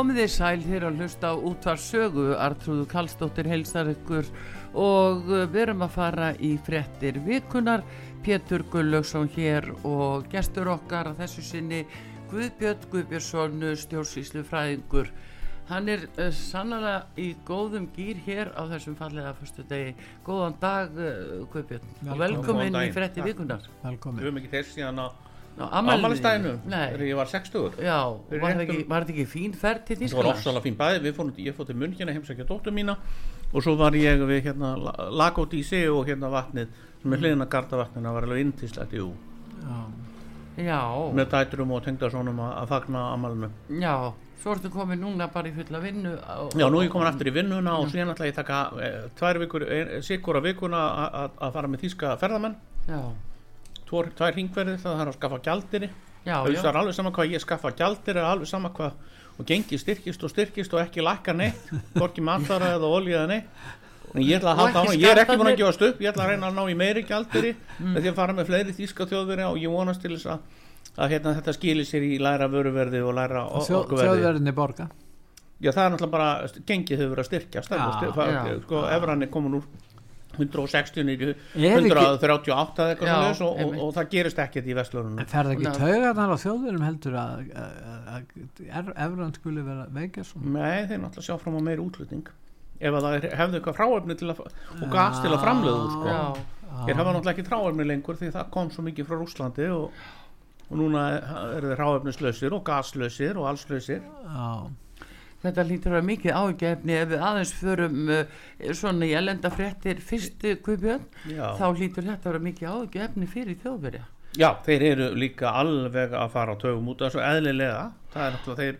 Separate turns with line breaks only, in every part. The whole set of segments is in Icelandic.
Komið þið sæl hér að hlusta á útvar sögu, Artrúðu Kallstóttir heilsar ykkur og uh, við erum að fara í frettir vikunar, Pétur Gullaugsson hér og gestur okkar að þessu sinni Guðbjörn Guðbjörnsson, stjórnsýslu fræðingur. Hann er uh, sannlega í góðum gýr hér á þessum fallega fyrstu degi. Góðan dag uh, Guðbjörn og
Velkomin.
í frettir vikunar.
Við
Velkomin.
höfum ekki þess síðan á
Nei.
þegar ég var 60
Já, var þetta ekki, ekki fín ferð til
Það var
Þískland?
ofsalega fín bæði, fórum, ég munn hérna heimsækja dóttur mína og svo var ég við hérna Lagódísi og hérna vatnið sem er hliðina gardavatninu, það var alveg intislegt, jú.
Já.
Já,
með dæturum og tengdarsónum að, að fagna amalinu.
já, svo ertu komin núna bara í fulla vinnu á,
Já, nú er ég komin aftur í vinnuna og síðan ætla ég að taka e, tvær vikur, e, sikura vikuna að fara með þýska ferðamenn.
Já,
tvær hringverði, það er að skaffa gjaldiri
já,
það er alveg sama hvað ég skaffa gjaldiri alveg sama hvað og gengi styrkist og styrkist og ekki lækka neitt hvorki matara eða olja eða neitt. En ég ætla að halda á hann, ég er ekki búin að gefast upp ég ætla að reyna að ná í meiri gjaldiri með því að fara með fleiri þýska þjóðveri og ég vonast til þess að, að hérna, þetta skilir sér í læra vöruverði og læra o-
Þjó,
orkuverði.
þjóðverðinni borga.
já það er náttúrulega bara, gengið hefur verið að styrkja
Já,
já.
sko, efran er komin úr 160 niður í
Er ekki-
138 eða eitthvað
Já,
og, og, og það gerist ekkert í vestlunum
Ferð ekki
Ná.
taugarnar á þjóðverðum heldur að, Efrand skuli vera veikja svona?
Nei, þeir náttúrulega sjá fram á meiri útlutning ef að það er, hefðu eitthvað að, og gas til að framleiða úr sko.
já,
Þeir hafa náttúrulega ekki hráefni lengur því það kom svo mikið frá Rúslandi og, og núna eru þeir hráefnislausir og gaslausir og allslausir
Já.
Þetta lítur að vera mikið ágefni ef við aðeins förum uh, svona í elenda fréttir fyrstu
Já.
þá lítur þetta að vera mikið ágefni fyrir þjóðverja.
Já, þeir eru líka alveg að fara á tögum út af þessu eðlilega það er náttúrulega þeir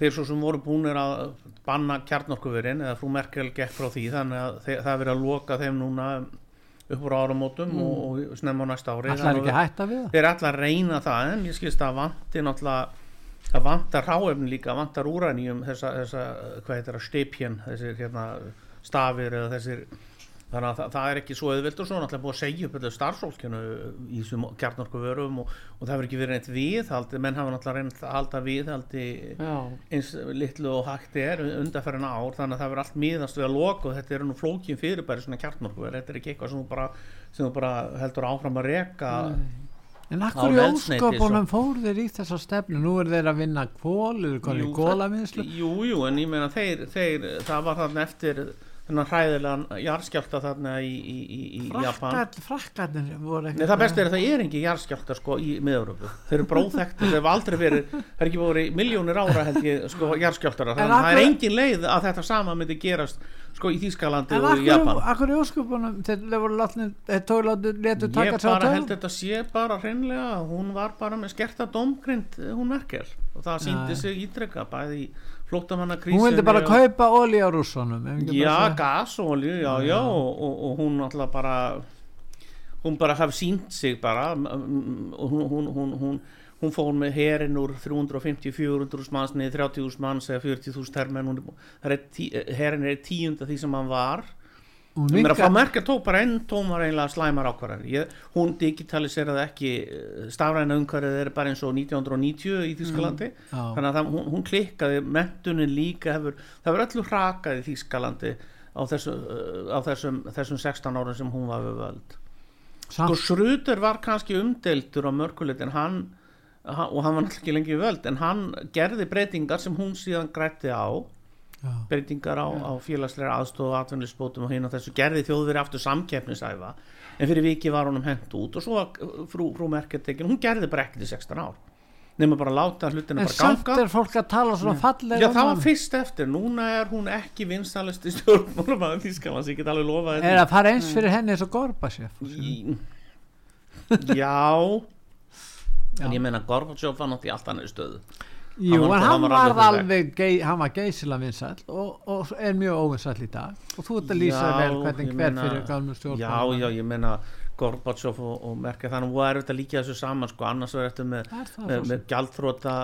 þeir svo sem voru búinir að banna kjarnorkuverin eða frú Merkel gekk frá því þannig að þeir, það er verið að loka þeim núna upp úr áramótum og, og snemma á næsta ári
Það er ekki
að
við það?
þeir er allar að reyna það en ég skilst að vanti náttúrulega að vantar ráefni líka, vantar úræníum þessa, þessa, hvað heitir það, stepjen þessir hérna stafir eða þessir þannig að það, það er ekki svo auðvilt og svo náttúrulega búið að segja upp þetta starfsfólkinu í þessum kjarnorku vörum og, og það hefur ekki verið neitt viðhaldi menn hafa náttúrulega reynd að halda viðhaldi
Já,
eins litlu og hægt er undarferðin ár þannig að það verður allt miðast við að loka og þetta eru nú flókin fyrirbæri svona kjarnorku þetta er ekki eitthvað sem þú bara, sem þú bara heldur áfram að reka
En akkur í ósköpunum fór þeir í þessa stefnu? Nú er þeir að vinna kól, eru konið
það- Jú, jú, en ég meina þeir, þeir það var þarna eftir þennan hræðilegan jarðskjálta þarna í, í, í, í Japan.
Frakkar, frakkarnir voru
Nei, það besta er að það er engin jarðskjálta sko í miðuröfu þeir eru bróðþekkt, þeir eru aldrei verið það er ekki voru miljónir ára held ég sko jarðskjáltar
En
þannig að það er engin leið að þetta sama myndi gerast sko í Þýskalandi
En
og í Japan.
akkur, í óskupunum þeir voru látni, þeir tók látni letu
ég
taka á
bara held þetta sé bara hreinlega hún var bara með skerta domgrind hún Merkel. Og það síndi
Já.
sig ítrekka bæði í flóttamannakrísinni
hún vildi bara
og-
kaupa olí á rússunum
já,
segja-
gasolju, já, já, og, og, og hún alltaf bara hún bara hafi sínt sig bara hún, hún, hún, hún, hún fór með herin úr 350-400 manns niður 30.000 manns eða 40.000 hermenn. Hún er bú- það er tí, herin er tíunda því sem hann var.
Hún
Mér að fá tók bara enn tómar einlega slæmar ákvarðan hún digitaliseraði ekki stafræna umhverfið er bara eins og 1990 í Þýskalandi.
Já.
þannig að það, hún, hún klikkaði mentunin líka hefur, það hefur öllu hrakað í Þýskalandi á, þessu, uh, á þessum, þessum 16 árum sem hún var við völd. Og Sruder var kannski umdeltur á mörgulegt en hann, hann og hann var náttúrulega ekki lengi völd en hann gerði breytingar sem hún síðan grætti á.
Já.
breytingar á, á félagslega aðstof og atvinnulisbótum og og þessu gerði þjóðveri aftur samkeppnisæfa en fyrir viki var honum hent út og svo frú, frú Merketekin, hún gerði bara ekkert í 16 ár. Nema bara láta hlutina
en
bara
samt
ganga.
er fólk að tala svona fallega
Já,
um
það var
hana.
fyrst eftir, núna er hún ekki vinstalisti stjórnmálum að Þýskalands, ég get alveg lofað
er að fara eins fyrir henni eins og Gorbachev
Í- Já. En ég meina Gorbachev var náttúrulega í allt annari stöðu.
Jú,
Hann var-
en
hann var
var
alveg
alveg gei, hann var geysila vinsæll og, og er mjög óvinsæll í dag. Og þú ert að lýsa vel hvernig hver
meina-
fyrir gamlu stjórn
Já, já, ég meina Gorbachev og, og merkja þannig og er þetta líka þessu saman sko, annars verður þetta með,
Það það,
með, með gjaldþróta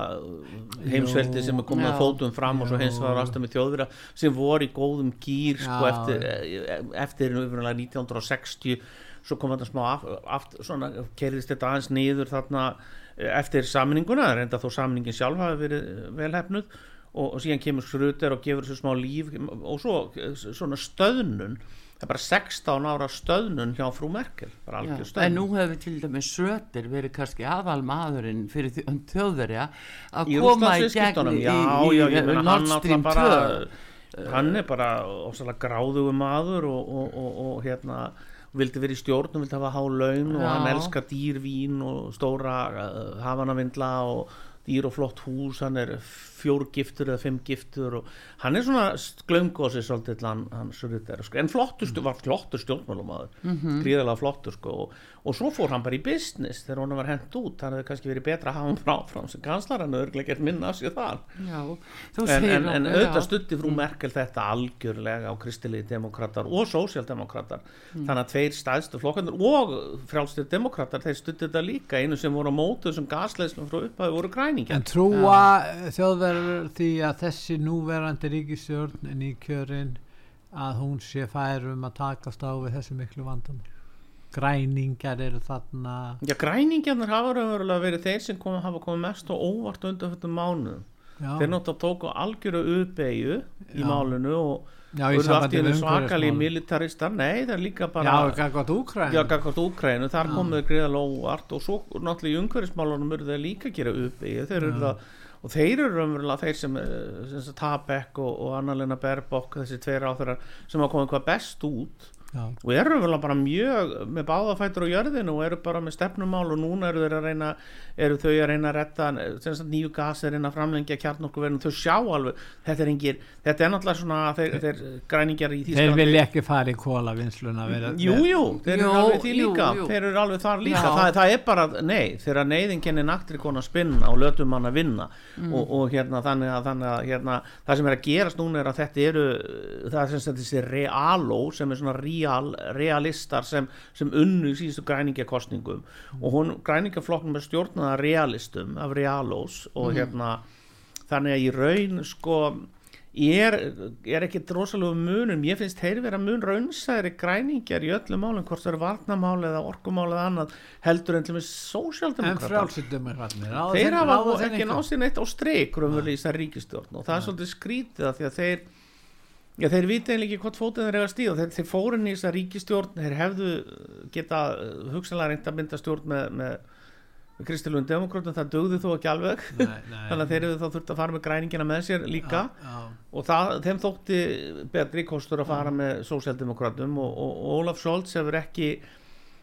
heimsveldi sem er komið að fótum fram og svo hins var aftur með þjóðvira sem voru í góðum gýr sko, eftir, eh, eftir upprunalega 1960 svo kom þetta smá af- aftur, svona, kerðist þetta aðeins niður þarna eftir samninguna, reynda þó samningin sjálf hafi verið velhefnuð og, og síðan kemur skrutir og gefur þessu smá líf og svo eh, svona stöðnun það er bara 16 ára stöðnun hjá frú Merkel
Já, en nú hefur til dæmis Söder verið kannski aðal maðurinn fyrir þjó- þjóðverja að
í
koma í gegn í, í,
hann
Nord Stream
náttúrulega
2
bara hann er bara ósæðlega gráðugu maður og, og, og, og hérna vildi verið í stjórnum, vildi hafa há laun og hann elskar dýr vín og stóra uh, hafanavindla og dýr og flott hús, hann er fjórgiftur eða fimmgiftur og hann er svona glöngósi svolítið hann, hann Surriter, sko. en flottur, stu- var flottur stjórnmálumadur, mm -hmm. gríðalega flottur sko. og, og svo fór hann bara í business þegar hann var hent út, það hefði kannski verið betra að hafa hann frá frá sem kanslar, hann örugglega gert minna af sér þar.
Já,
en, en, en auðvitað stutti frú Merkel þetta algjörlega á kristilegi demokrater og sósjaldemokrater þannig að tveir stæðstu flokkandur og frjálstir demokrater þeir stutti þetta líka einu sem voru á mótu sem gasleisnum frá upphæðu voru græningjar.
En trúa þjóðverður því að þessi núverandi ríkistjórn nýkjörin að hún sé færum að takast á við þessu miklu vandam græningar eru þarna.
Já, græningjarnir hafa raunverulega verið þeir sem kom, hafa komið mest og óvart undan þetta
já,
þeir náttúrulega tóku algjöru uppeyju í
Já.
málinu og
já,
voru
sambandi
í einu svakali militaristar, nei það er líka bara
Já, gangvært Úkræn
Já, gangvart Úkrænu, þar komuðu greiðalega óvart og svo náttúrulega í umhverfismálunum eru þeir líka að gera upp þeir eru það og þeir eru raunverulega þeir sem, eh, sem Tabek og, og Annalena Berbok þessi tveir áþurar sem hafa komið hvað best út og eru raunverulega bara mjög með báðafætur á jörðinu og eru bara með stefnumál og núna eru þeir að reyna eru þau að reyna að retta sem nýju gas er reyna að framlengja kjarnorkuverðin þau sjá alveg, þetta er engir þetta er náttúrulega svona þeir, þeir græningjar í
þeir
Þýskalandi
vilja ekki fara í kólavinnsluna vera-
Jú, jú, þeir eru
Jú,
alveg því
jú,
líka
jú.
þeir eru alveg þar líka, það, það er bara nei, þegar neyðinginni naktri kona spinna og lötum hann að vinna
Mm.
og, og hérna þannig að, þannig að hérna, það sem er að gerast núna er að þetta eru það er sem sagt þessi realó sem er svona real, realistar sem, sem unnu síðustu græningjakostningum og hún græningaflokknum er stjórnað af realistum, af realós og
Mm.
hérna þannig að í raun sko ég er, er ekki drosalegu munum ég finnst þeir vera mun raunsæðri græningjar í öllum málum hvort það eru varnamál eða orkumál eða annað heldur en til með
en
sósjaldemokrata þeir hafa ekki sér neitt á streik raunverulega í þessar ríkistjórn og það er svolítið skrítið af því að þeir Já, þeir vita eiginlega ekki hvort fótið þeir eiga að stíða þeir, þeir fóru inn í þessa ríkistjórn þeir hefðu geta uh, hugsanlega reynd að mynda stjórn með, með, kristilun demokrátum, það dögði þó ekki alveg. Þannig að þeir hefðu þá þurft að fara með græningina með sér líka.
Já,
og það, þeim þótti betri kostur að fara með sósjaldemokratum og, og, og Olaf Scholz hefur ekki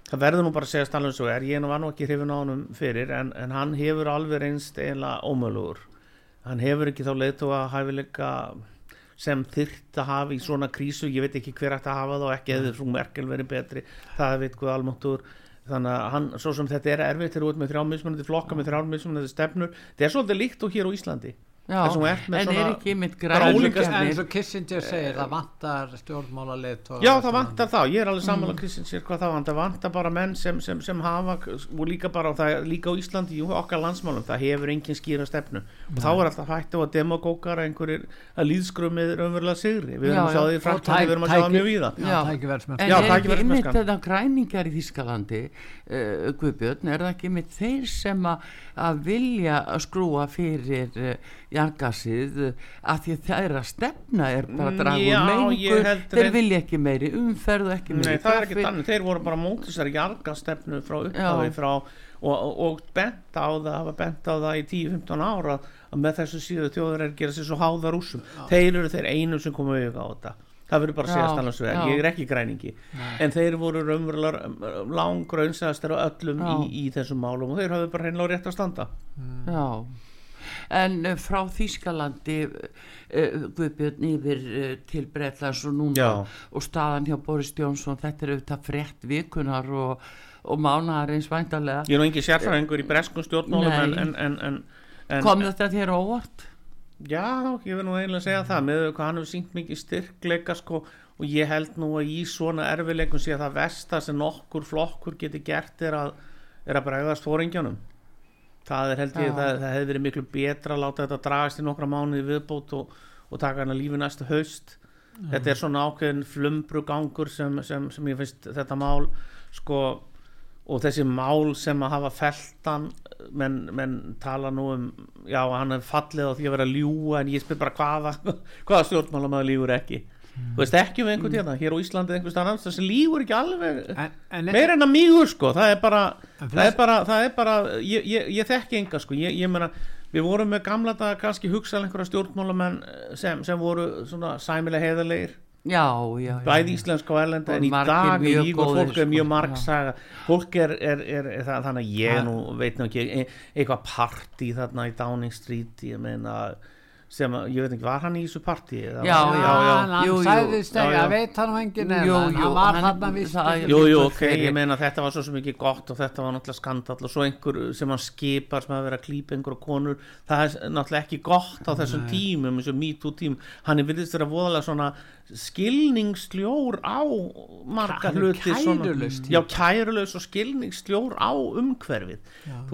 það verður nú bara að segja stannlega svo er ég var nú ekki hrifin á honum fyrir en, en hann hefur alveg reynst eiginlega ómölugur hann hefur ekki þá leiðtóa hæfileika sem þyrft að hafa í svona krísu ég veit ekki hver að hafa það og ekki hefði frú Merkel verið betri, það veit hvað almáttur þannig að hann, svo sem þetta er erfitt þú ert með þrjámismunandi flokka með þrjámismunandi stefnur, þetta er svolítið líkt og hér á Íslandi
Já, en er ekki mitt
ólíka-
en og Kissinger segir það vantar stjórnmálaleit
Já, það vantar það, ég er alveg sammála Kristins sér hvað það vantar, vantar bara menn sem, sem, sem hafa, og líka bara og það, er líka á Íslandi, í okkar landsmálum það hefur engin skýra stefnu. Og þá er alltaf hægt á að demagókar einhverjir að líðskrumið raunverulega sigri. Við
Já,
erum að sjá
já.
það í
tæk-
við erum að
tæki-
mjög víða.
Já.
En
Já,
er ekki einmitt þetta græningar í Þískalandi uh, Guðbjörn, er það ekki einmitt þeir sem að, vilja að skrúa fyrir uh, jargasið uh, að því þeirra stefna er bara að draga
Mm,
úr mengur þeir
reynd-
vilja ekki meiri umferð og ekki
Nei,
meiri
það er ekki þannig, þeir voru bara mótið þessari jargastefnu frá upphafi frá, og, og, og bent á það hafa bent á það í 10-15 ára að með þessu síðu þjóður er að gera sér svo háða rússum, þeir eru þeir einu sem komu auðvitað á þetta. Það verður bara að segja vegar,
já.
ég er ekki græningi. En þeir voru raunverulega langgraunsæðastir á öllum
Já.
í, í þessum málum og þeir hafðu bara hreinlega rétt að standa.
Já, en uh, frá Þískalandi uh, Guðbjörn yfir til Bretlands og núna
Já.
og staðan hjá Boris Jónsson þetta er auðvitað frétt vikunar og, og mánaðar eins væntalega
ég er nú engin sérfræðingur í breskum stjórnmálum en, en, en,
kom þetta þér óvart?
Já, ég vil nú eiginlega segja það með hvað hann hefur sínt mikið styrkleika sko, og ég held nú að í svona erfileikum sé að það versta sem nokkur flokkur geti gert er að, er að bregðast fóringjanum það er held ég,
Já.
það, það hefði verið miklu betra að láta þetta dragast í nokkra mánuði viðbót og, og taka hann að lífi næstu haust. Þetta er svona ákveðin flumbrugangur sem, sem, sem ég finnst þetta mál sko og þessi mál sem að hafa feltan menn, menn tala nú um já, hann er fallið á því að vera að ljúga en ég spyr bara hvaða hvaða stjórnmálamaður ljúgur ekki þú veist ekki um einhvern hérna, hér á Íslandi einhvers staðar annars, þessi ljúgur ekki alveg meira en að mýgur sko, það er bara það er bara, það er bara ég, ég, ég þekki enga sko, ég, ég meina við vorum með gamla daga kannski hugsað einhverja stjórnmálamenn sem, sem voru svona sæmilega heiðarlegir.
Já, já, já.
bæði íslenska og erlenda en í dag er
mjög
líka
góðir,
fólk er
sko,
mjög
já.
margsaga fólk er, er, er, er það, þannig að ég nú veit nú ekki e- eitthvað partí þarna í Downing Street ég meina sem að, ég veit ekki, var hann í þessu partí?
Já, já,
hann, hann
jú, jú.
sagðist
Já,
ekki
já.
að veit hann engin
Jú,
en hann var
hann-
þarna vist
það-
ekki.
Jú, jú, ok,
fyrir.
ég meina þetta var svo sem ekki gott og þetta var náttúrulega skandall og svo einhver sem hann skipar sem að vera að klípa einhverja konur það er náttúrulega ekki gott á þessum tímum þessum MeToo tím, hann er virðist vera voðalega svona skilningsljór á marga
Hann
hluti
típa.
já, kærulaus og skilningsljór á umhverfið.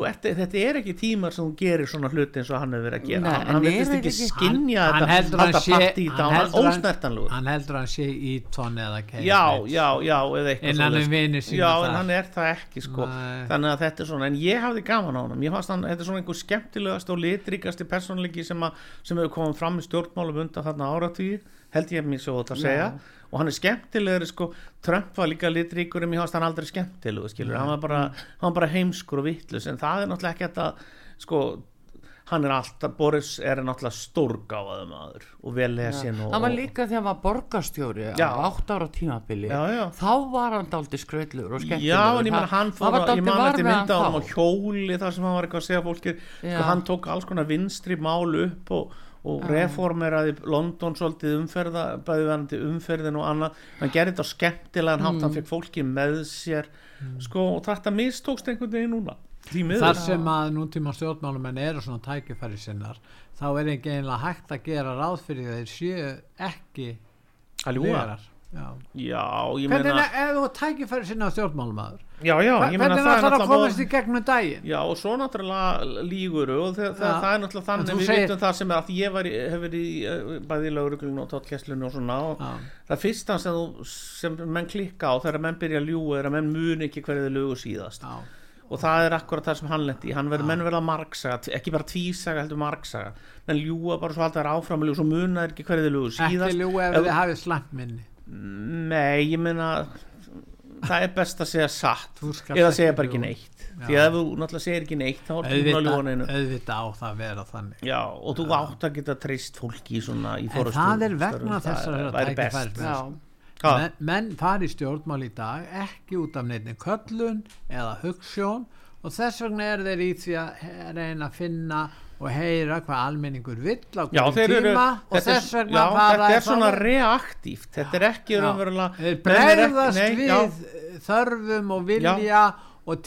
Ert, þetta er ekki tímar sem þú gerir svona hluti eins og hann hefur verið að gera.
Nei,
hann, hann
þetta
ekki skinja
hann
þetta
heldur hann sé
hann
heldur hann- hann heldur hann sé í tóni eða keið
já, já, já, eða eitthvað já, en hann er það ekki sko.
Nei.
þannig að þetta er svona, en ég hafði gaman á hann ég hann, þetta er svona einhver skemmtilegast og litríkasti persónleiki sem, að, sem hefur komið fram í stjórnmálum undan þarna áratvíð held ég mér svo að segja. Og hann er skemmtilegur sko, Trump var líka litríkur en mér fannst hann aldrei skemmtilegur skilur, hann var bara, hann var bara heimskur og vittlus en það er náttúrulega ekki þetta sko hann er alltaf, Boris er náttúrulega stórgáðað maður og vel lesin og,
Það var líka þegar hann var borgarstjóri á átt ára tímabili.
Já, já.
þá var hann daldi skröllur og skemmtilegur.
Já, en ég
Það-
hann fór að, ég man
við
mynda á
hann
hann hjóli þar sem hann var eitthvað að segja fólki
Já.
sko hann tók alls konar vinstri mál upp og, og reformeraði London svolítið umferða bæði verðandi umferðin og annað. Hann gerði þetta skemmtilegan hátt
Mm.
hann fekk fólki með sér sko og þetta mistókst einhvern veginn núna
þar sem að nútíma stjórnmálumenn eru svona tækifæri sinnar þá er ekki einlega hægt að gera ráð fyrir þeir séu ekki vegarar já.
Já, ég meina
er ef þú tækifæri sinna stjórnmálumæður
Já, já, ég meina það er
ætlar að
náttúrulega
komast í gegnum daginn?
Já og svo náttúrulega líguru og það, það, það er náttúrulega þannig við
segir-
vitum það sem er að ég var, hef verið í eh, bæði í lauruglun og tóttkesslun og svona og það fyrsta sem, þú, sem menn klikka á þegar menn byrja að ljúga er að menn muni ekki hverju þau lugu síðast.
Já.
og það er akkurat það sem hann lendi hann verður menn verða margsaga, ekki bara tvísaga heldur margsaga, menn ljúga bara svo alltaf áfram og svo muna er ekki hverju þau lugu síðast.
ekki ljú ef þið hafið slæmt minni
Nei, ég meina það er best að segja satt. Eða segja bara ekki neitt. Því að þú náttúrulega segir ekki neitt þá ertu búin að ljúga
auðvitað, á það að vera þannig.
Já, og þú átt að geta treyst fólki í svona í
en það er vegna
störfum,
þessar
það væri best.
Já,
Já,
menn, menn fari stjórnmál í dag ekki út af neittni köllun eða hugssjón og þess vegna er þeir í því að reyna að finna og heyra hvað almenningur vill á hverjum tíma og þess vegna
já, þetta er svona reaktíft, þetta er ekki er ekki-
bregðast
nei,
við
já,
þörfum og vilja og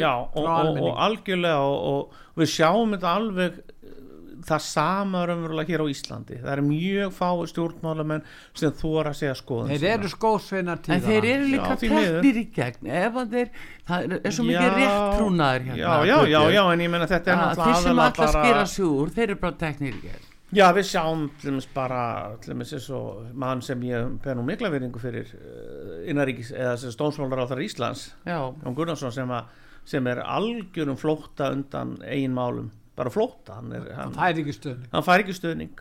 já, og,
frá
og, og
almenningi.
algjörlega og, og við sjáum þetta alveg eh, það sama raunverulega hér á Íslandi. Það er mjög fáið stjórnmálamenn sem þóra að segja skoðun
þeir eru skósveinar
En
tíðana
þeir eru líka teknir í gegn. Ef þeir, það er, er svo mikið rétt trúnaður hérna
já, já, já, já, en ég menna þetta er
að þeir sem
náttúrulega
alltaf skýra
bara
sig úr þeir eru bara teknir í gegn.
Já, við sjáum til dæmis bara til dæmis eins og mann sem ég nú mikla veringu fyrir uh, innaríkis eða sem stónsmálar á þar Íslands
já,
Jón Gunnarsson sem, að, sem er algjörum flótta undan eigin málum bara flótta, hann, er, hann, hann fær ekki stöðning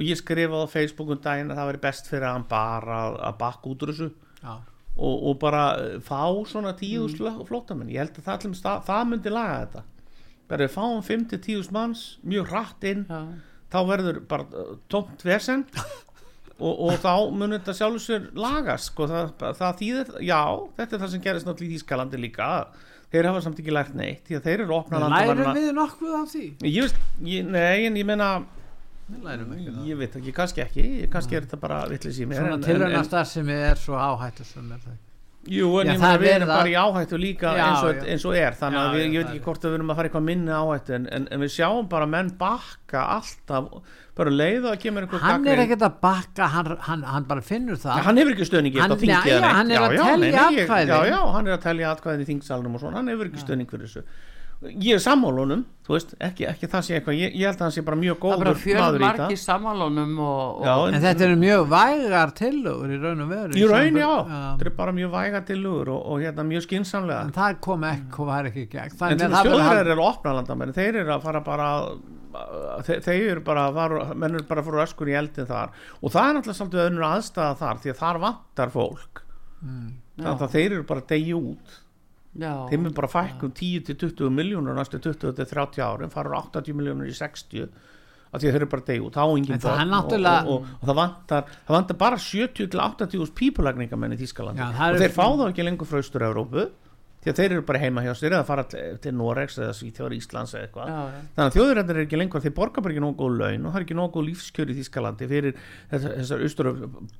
og ég skrifaði á Facebook um daginn að það væri best fyrir hann bara að, að bakka út úr þessu. Og, og bara uh, fá svona tíu mm. flóttamenn, ég held að það, það, það, myndi laga þetta. Bara við fáum 5-10 manns mjög hratt inn
já,
þá verður bara uh, tómt vesen. Og, og þá mun þetta sjálfur sér lagast sko, það, það þýðir, já, þetta er það sem gerist náttúrulega í Þískalandi líka þeir hafa samt ekki lært neitt því að þeir eru opnað
lærum við nokkuð af því?
Ég veist, ég, nei, en ég
ekki það.
Ég veit ekki, kannski ekki. Kannski er þetta bara vittlis í mér
svona
en,
starfsemi er svo áhættu sem er það
jú, en
Já,
ég meina við erum
að-
bara í áhættu líka
Já,
eins, og, eins og er þannig
Já,
að við, ég veit ekki hvort að við erum að fara eitthvað minni áhættu en, en, en við sjáum bara menn bakka alltaf bara leið og að kemur einhver
hann er ekkert að bakka hann, hann, hann bara finnur það.
Hann hefur ekki stöðning
Nei,
eða neitt.
hann er að telja atkvæðin.
já, já, hann er að telja atkvæðin í þingsalunum og svona, hann hefur ekki stöðning fyrir þessu ég er sammálunum, þú veist ekki, ekki það sé eitthvað, ég, ég held að hann sé bara mjög
það er
góður
bara
maður í
margi
það
sammálunum og,
Já,
og
en þetta eru mjög vægar tillögur í raun og veru
í raun, já,
samanber-
þetta er bara mjög væga tilugur og, og hérna mjög skinsamlega
en það kom ekki, það ekki í gegn.
En
það
þjóðverðar eru opna landamenn þeir eru að fara bara þeir, þeir eru bara að fara, menn eru bara fara öskur í eldin þar. Og það er náttúrulega svolítið önnur aðstæða þar því að þar vantar fólk. Þannig að þeir eru bara deyja út
já,
þeim er bara fækkum 10-20 miljónur næstu 20-30 árum farur 80 miljónur í 60 af því að þeir eru bara degjú, þá á engin
En það
börn
náttúrulega-
og, og, og, og það, vantar, það vantar bara 70-80 pípulagningamenn í Þískalandi
Já,
og þeir fá þá ekki lengur frá Austur-Európu því að þeir eru bara heima hjá sér eða fara til, Noregs eða Svíþjóður Íslands eða eitthvað.
Já,
þannig að þjóðurættir er ekki lengur þeir borga bara ekki góð laun og það er ekki góð lífskjör í Þískalandi fyrir þessar, austur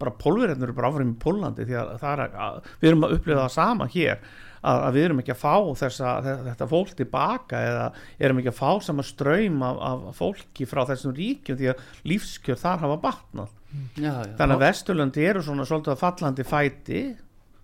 bara pólverðarnir eru bara áfram í Pólandi því að, að við erum að upplifa það sama hér að, að við erum ekki að fá þessa, þetta fólk tilbaka eða erum ekki að fá sama ströym af, af fólki frá þessum ríkjum því að lífskjör þar hafa batnað.
Já, já.
þannig að Vesturlandi eru svona svolítið að fallandi fæti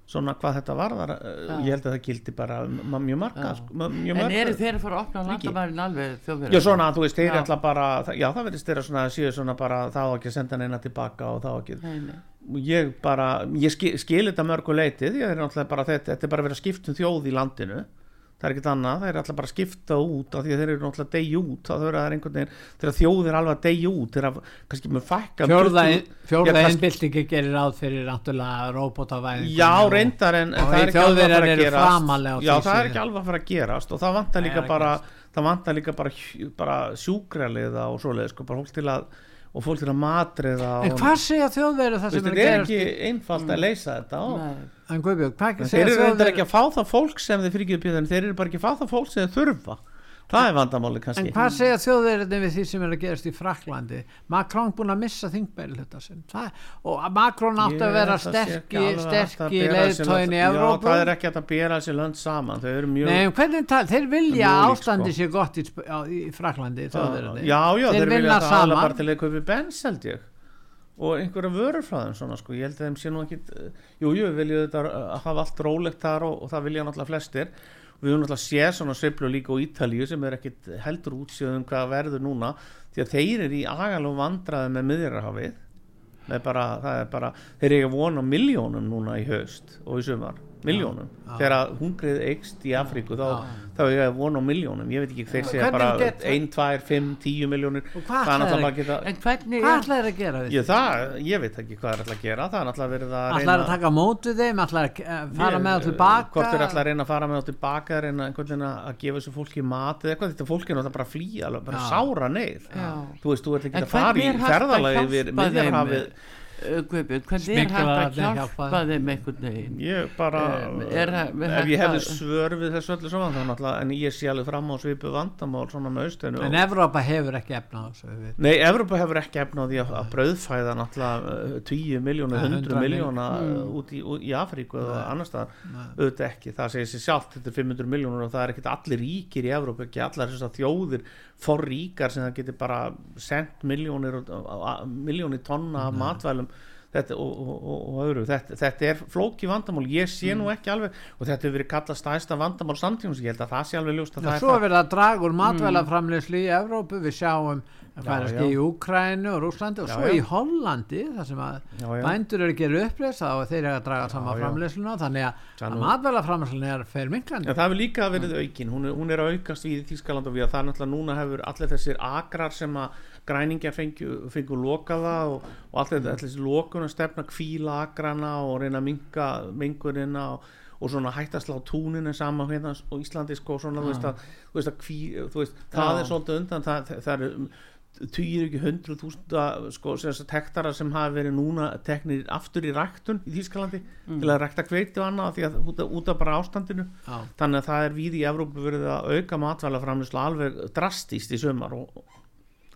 svona hvað þetta varðar uh, ég held að það gildi bara mjög marga mjög
en eru þeir að fara að opna landamærin alveg þjóðverðar
Já svona, þú veist, þeir
Já.
bara Já, það verðist þeirra svona svona bara það á ekki að senda neina tilbaka og það á ekki
nei, nei.
Ég bara, ég skil, skil þetta mörgu leiti því að þeir eru náttúrulega bara þetta, þetta er bara að vera skipt um þjóð í landinu. Það er ekkert annað, þeir eru alltaf bara að skipta út af því að þeir eru náttúrulega að deyja út. Að það er einhvern veginn, þegar þjóð er alveg að deyja út þegar kannski með fækka um
fjórða,
20
fjórða
Já, kannski-
einbyltingi gerir ráð fyrir náttúrulega róbótavæðingu
Já, reyndar en, en það er ekki alveg að fara að gerast. Já, það er ekki alveg að fara að gerast og það vantar líka
það er
bara það vantar líka bara, bara sjúkraliða og svoleið sko, bara fólk til að og fólk til að matriða
en hvað segja þjóðverið það sem er
þetta
að
er
gerast
ekki einfalt að leysa þetta þeir eru reyndar ekki að fá það fólk sem þeir fyrir ekki þeir eru bara ekki að fá það fólk sem þeir þurfa það er vandamáli
En
kannski
hvað segja þjóðverðinni við því sem er að gerast í Fraklandi? Macron búin að missa þingmeiri hluta sinn. Það, og Macron átti að vera sterki, sterki leiðtóin í
Já,
Evrópu.
það er ekki að bera þessi lönd saman þau eru mjög
Nei, en hvernig tal, þeir vilja ástandi
sko.
sé gott í, í Fraklandi,
já, þeir, vilja það alveg bara til að kaupi bens held ég og einhverja vörur frá þeim svona sko, ég held að þeim sé nú ekki jú, jú, við viljum þetta að hafa allt rólegt þar og, og það vilja náttúrulega flestir við höfum náttúrulega séð svona sveiflu líka á Ítalíu sem er ekkit heldur útsjöðum hvað verður núna því að þeir eru í agalum vandraði með miðjarahafið með bara, það er bara þeir eru að vona miljónum núna í haust og í sumar, miljónum þegar að hungrið eikst í Afríku þá, þá er ég að vona á miljónum ég veit ekki þeir segja bara
get-
1, 2, 5, 10 miljónir
Og hvað
það
ætla
náttúrulega
þeir
bara að geta
en hvernig
Hvað?
er
ætlaði þeir að gera
ég, það, ég veit ekki hvað er alltaf að gera. Það er náttúrulega verið að
Ætlaði að taka mótið þeim, ætlaði að eh, fara með það tilbaka?
hvort er alltaf að reyna að fara með það tilbaka reyna að að gefa þessu fólki mat eitthvað, þetta fólki er náttúrulega bara að flýja bara sára neyð. Þú veist, þú ert ekki að fara í
er að
ferðalagi
uh, Guðbjörn, hvernig er hægt að
hjálpa
þeim? einhvern veginn?
Ég bara
Um, er
ef ég hefði svör við þessu öllu saman þá náttúrulega en ég sé alveg fram á svipu vandamál svona með austinu
en Evrópa hefur ekki efna á þessu.
Nei, Evropa hefur ekki efna á því að, að brauðfæða náttúrulega 10 miljónu,
Nei,
100
100
miljóna út í, í Afríku eða annar staðar, auðvitað ekki. Það segir sér sjálft, þetta er 500 miljónur og það er ekkit allir ríkir í Evrópa, ekki allar þessar þjóðir for ríkar sem það getur bara sendt miljónir miljónir tonna af matvælum. Þetta, og, og, og, og öðru. Þetta, þetta er flóki vandamál, ég sé
Mm.
nú ekki alveg og þetta hefur verið kallað stæðsta vandamál samtímans, ég held að það sé alveg það
svo
er
er verið að draga úr matvælaframleyslu í Evrópu, við sjáum að
Já,
færast í Úkrænu og Rúslandi og svo
já.
í Hollandi þar sem að
Já, já.
bændur eru að gera uppreist og þeir eru að draga saman
já.
framleysluna þannig að,
Það
að matvælaframleyslun er fyrir minklandi
það hefur líka verið aukin, hún er, hún er að aukast í Þískaland og við að það er náttúrulega núna hefur allir þessir agrar sem að græningjar fengu, fengu lokaða og, og allir mm. þessi lokun að stefna kvíla agrana og reyna að minka mingurina og, og svona hætta að slá túninu saman hérna á Íslandi sko, svona, þú veist að, þú veist að kví, þú veist, það er svolítið undan, það, það, það er tugir ekki hundruð þúsunda sko, hektara sem hafa verið núna teknir aftur í ræktun í Þískalandi til að rækta kveiti og annað því að út af, út af bara ástandinu
Já.
þannig að það er við í Evrópu verið að auka matvælaframlýslu alveg drastíst í sömar og,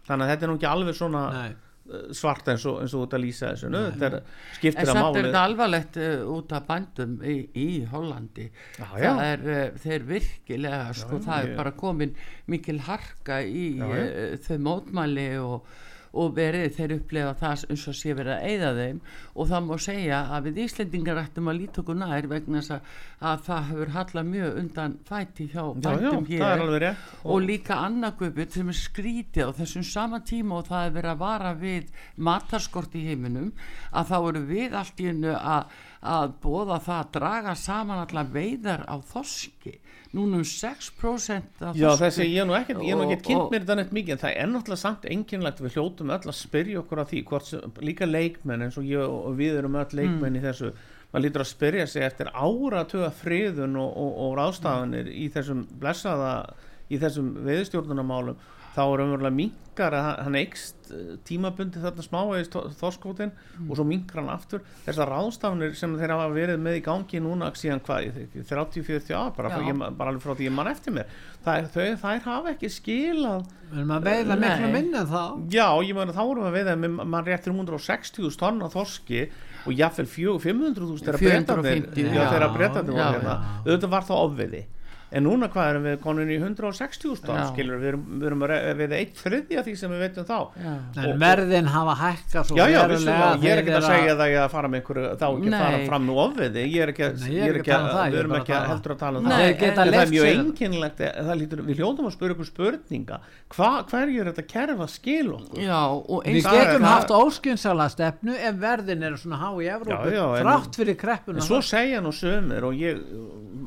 þannig að þetta er nú ekki alveg svona
Nei.
Eh, svart eins og, eins og út að lýsa þessu Nö, þetta er,
En
skiptir að
samt er
máli
þetta alvarlegt uh, út af bændum í, í Hollandi
Já, já.
það er uh, þeir virkilega sko,
já,
það
ég-
er bara komin mikil harka í uh, þau mótmæli og, og verið þeir upplega það eins og sé verið að eyða þeim. Og það má segja að við Íslendingar ættum að líta okkur nær vegna þess að, að það hefur hallað mjög undan fæti hjá
er
hér
rétt.
Og líka annarkvöput sem er skrítið á þessum sama tíma og það er verið að vara við matarskort í heiminum að þá eru við allt í hennu að, að bóða það að draga saman allar veiðar á þorski núna um 6% af
Já, þessi, ég er nú ekkert, ég er nú ekkert kynnt mér þetta neitt mikið en það er náttúrulega samt enginlegt við hljótum öll að spyrja okkur að því hvort líka leikmenn eins og ég og við erum öll leikmenn
Mm.
í þessu maður lítur að spyrja sig eftir áratuga friðun og, og, og ráðstafanir í þessum blessaða í þessum veðustjórnunamálum þá er umverulega minkar að hann- eikst tímabundi þarna smávegis þorskótin og svo minkar hann aftur. Þessar ráðstafanir sem þeir hafa verið með í gangi núna síðan hvað, 30-40 ár bara, bara alveg frá því ég mann eftir mér. Það er, þau, þær hafa ekki skilað
við erum að veiða miklu minna þá.
Já, ég meina þá erum við að veiða mann réttir 160.000 tonn af þorski og jafnvel 500.000 þegar
450,
breytandir já,
já.
þegar breytandir
Já,
voru hérna. Auðvitað var það ofviði en núna hvað erum við konin í 160.000 tonn
Já.
skilur við erum, við erum að veiða eitt þriðja því sem við veitum þá
Já.
en
Og-
verðin hafa hækkað svo
Já, já, vissulega, ég er ekki að segja það ég að fara með einhverju, þá ekki að fara fram með ofviði, ég er ekki að,
Nei, ég er ekki að um það, ég
við
er
erum ekki
að
að
tala-
heldur að tala um það. það er mjög það lítur, við hljóðum að spura ykkur spurninga, hva, hverju er þetta kerf að skil okkur?
Já, og
Við
Það er-
getum
það-
haft óskynsala stefnu ef verðin eru svona há í Evrópu þrátt fyrir kreppuna
En svo segja nú sömur og ég,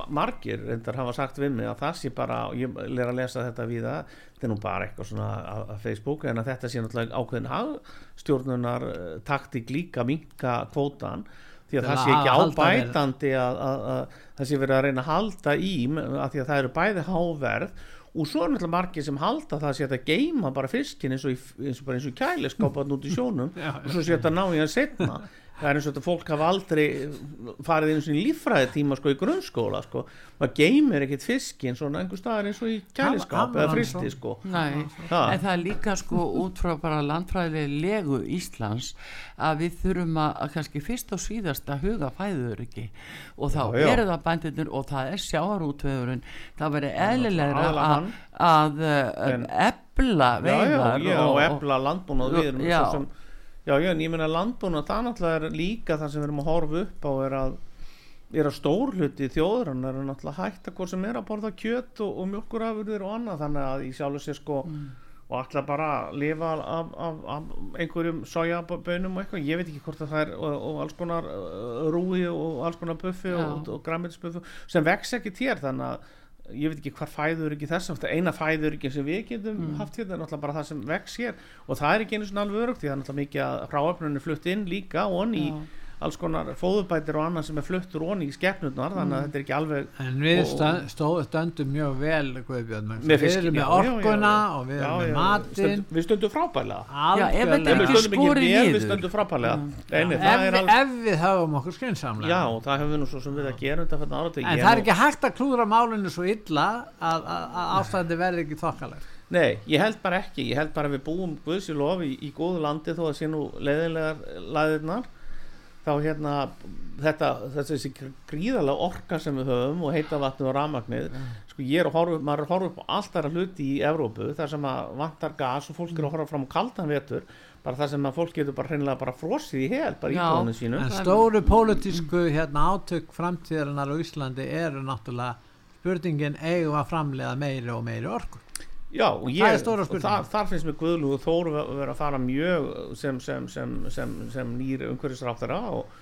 margir reyndar hafa sagt við mig að það sé bara, ég ler að lesa þetta við það, þetta er nú bara eitthvað svona á Facebook, en að þetta sé náttúrulega ákveðin hagstjórnunar eh, taktík líka minka kvótan því að það
að
sé ekki ábætandi að, að, að það sé verið að reyna að halda í að því að það eru bæði háverð og svo er náttúrulega margir sem halda það að hægt að geima bara fiskin eins og, í, eins og eins og kæliskápan út í sjónum og svo sé þetta ná í hann setna það er eins og þetta fólk hafa aldrei farið eins og í líffræði tíma sko í grunnskóla sko, maður geymir ekkit fiskin svona einhver staðar eins og í kæliskáp
Hafa-
eða fristi sko.
Nei,
Ha.
en það er líka sko út frá bara landfræðileg legu Íslands að við þurfum að, að kannski fyrst og síðast að huga fæður ekki og þá
Já, já.
eru það bændunir og það er sjáarútvegurinn það verður eðlilegra að, að uh,
En-
ebla
já, já,
veiðar
og efla landbúnað við erum
Já.
Já, já, en ég meina landbúnað það náttúrulega er líka það sem við erum að horfa upp á er að er að stór hluti þjóðurann er að náttúrulega hætta hvort sem er að borða kjöt og, og mjölkurafurðir og annað. Þannig að í sjálfu sér sko og ætla bara að lifa af, af, af einhverjum sojabönum og eitthvað, ég veit ekki hvort að það er og, og alls konar uh, rúi og alls konar buffi
Já.
og, og græmitisbuffi sem vex ekki tér þannig að ég veit ekki hvar fæður ekki þessum eina fæður ekki sem við getum haft hérna er náttúrulega bara það sem vex hér og það er ekki einu svona alveg örugt því það er náttúrulega mikið að hráöfnunni flutt inn líka og í
Já.
Alls konar fóðubætir og annað sem er fluttur onni í skepnurnar þannig að þetta er ekki alveg
En við
Og-
stönd, stóð, stöndum mjög vel Guðbjörn, við erum með
já, já, já,
orkuna
já.
og við
Já,
erum með
já,
matinn.
Við stundum frábælega
Já, ef er
við stundum ekki vel, við
niður.
stundum frábælega Nei, nei,
ef,
það er
við-
alveg
ef við höfum okkur skynnsamlega
Já, og það hefur við nú svo sem við að gera þetta fyrir áratug
en það er ekki hægt að klúðra málinu svo illa að, að, að ástæði verði ekki þokkalegt.
Nei, ég held bara ekki, ég held bara að við búum Guðsilof þá hérna þetta, þessi gríðalega orka sem við höfum og heita vatni og rafmagnið sko ég er að horfa, maður er að horfa upp á allt aðra hluti í Evrópu þar sem að vantar gas og fólk er að horfa fram á kaldan vetur bara þar sem að fólk getur bara hreinlega bara frosið í hel bara í tónu sínu
en stóru pólitísku hérna, átök framtíðarinnar á Íslandi eru náttúrulega spurningin eigum að framlega meiri og meiri orku
Já, og ég, þar, þar finnst mér Guðlúð Þóru vera að fara mjög sem, sem, sem, sem, sem nýr umhverfisráþara og,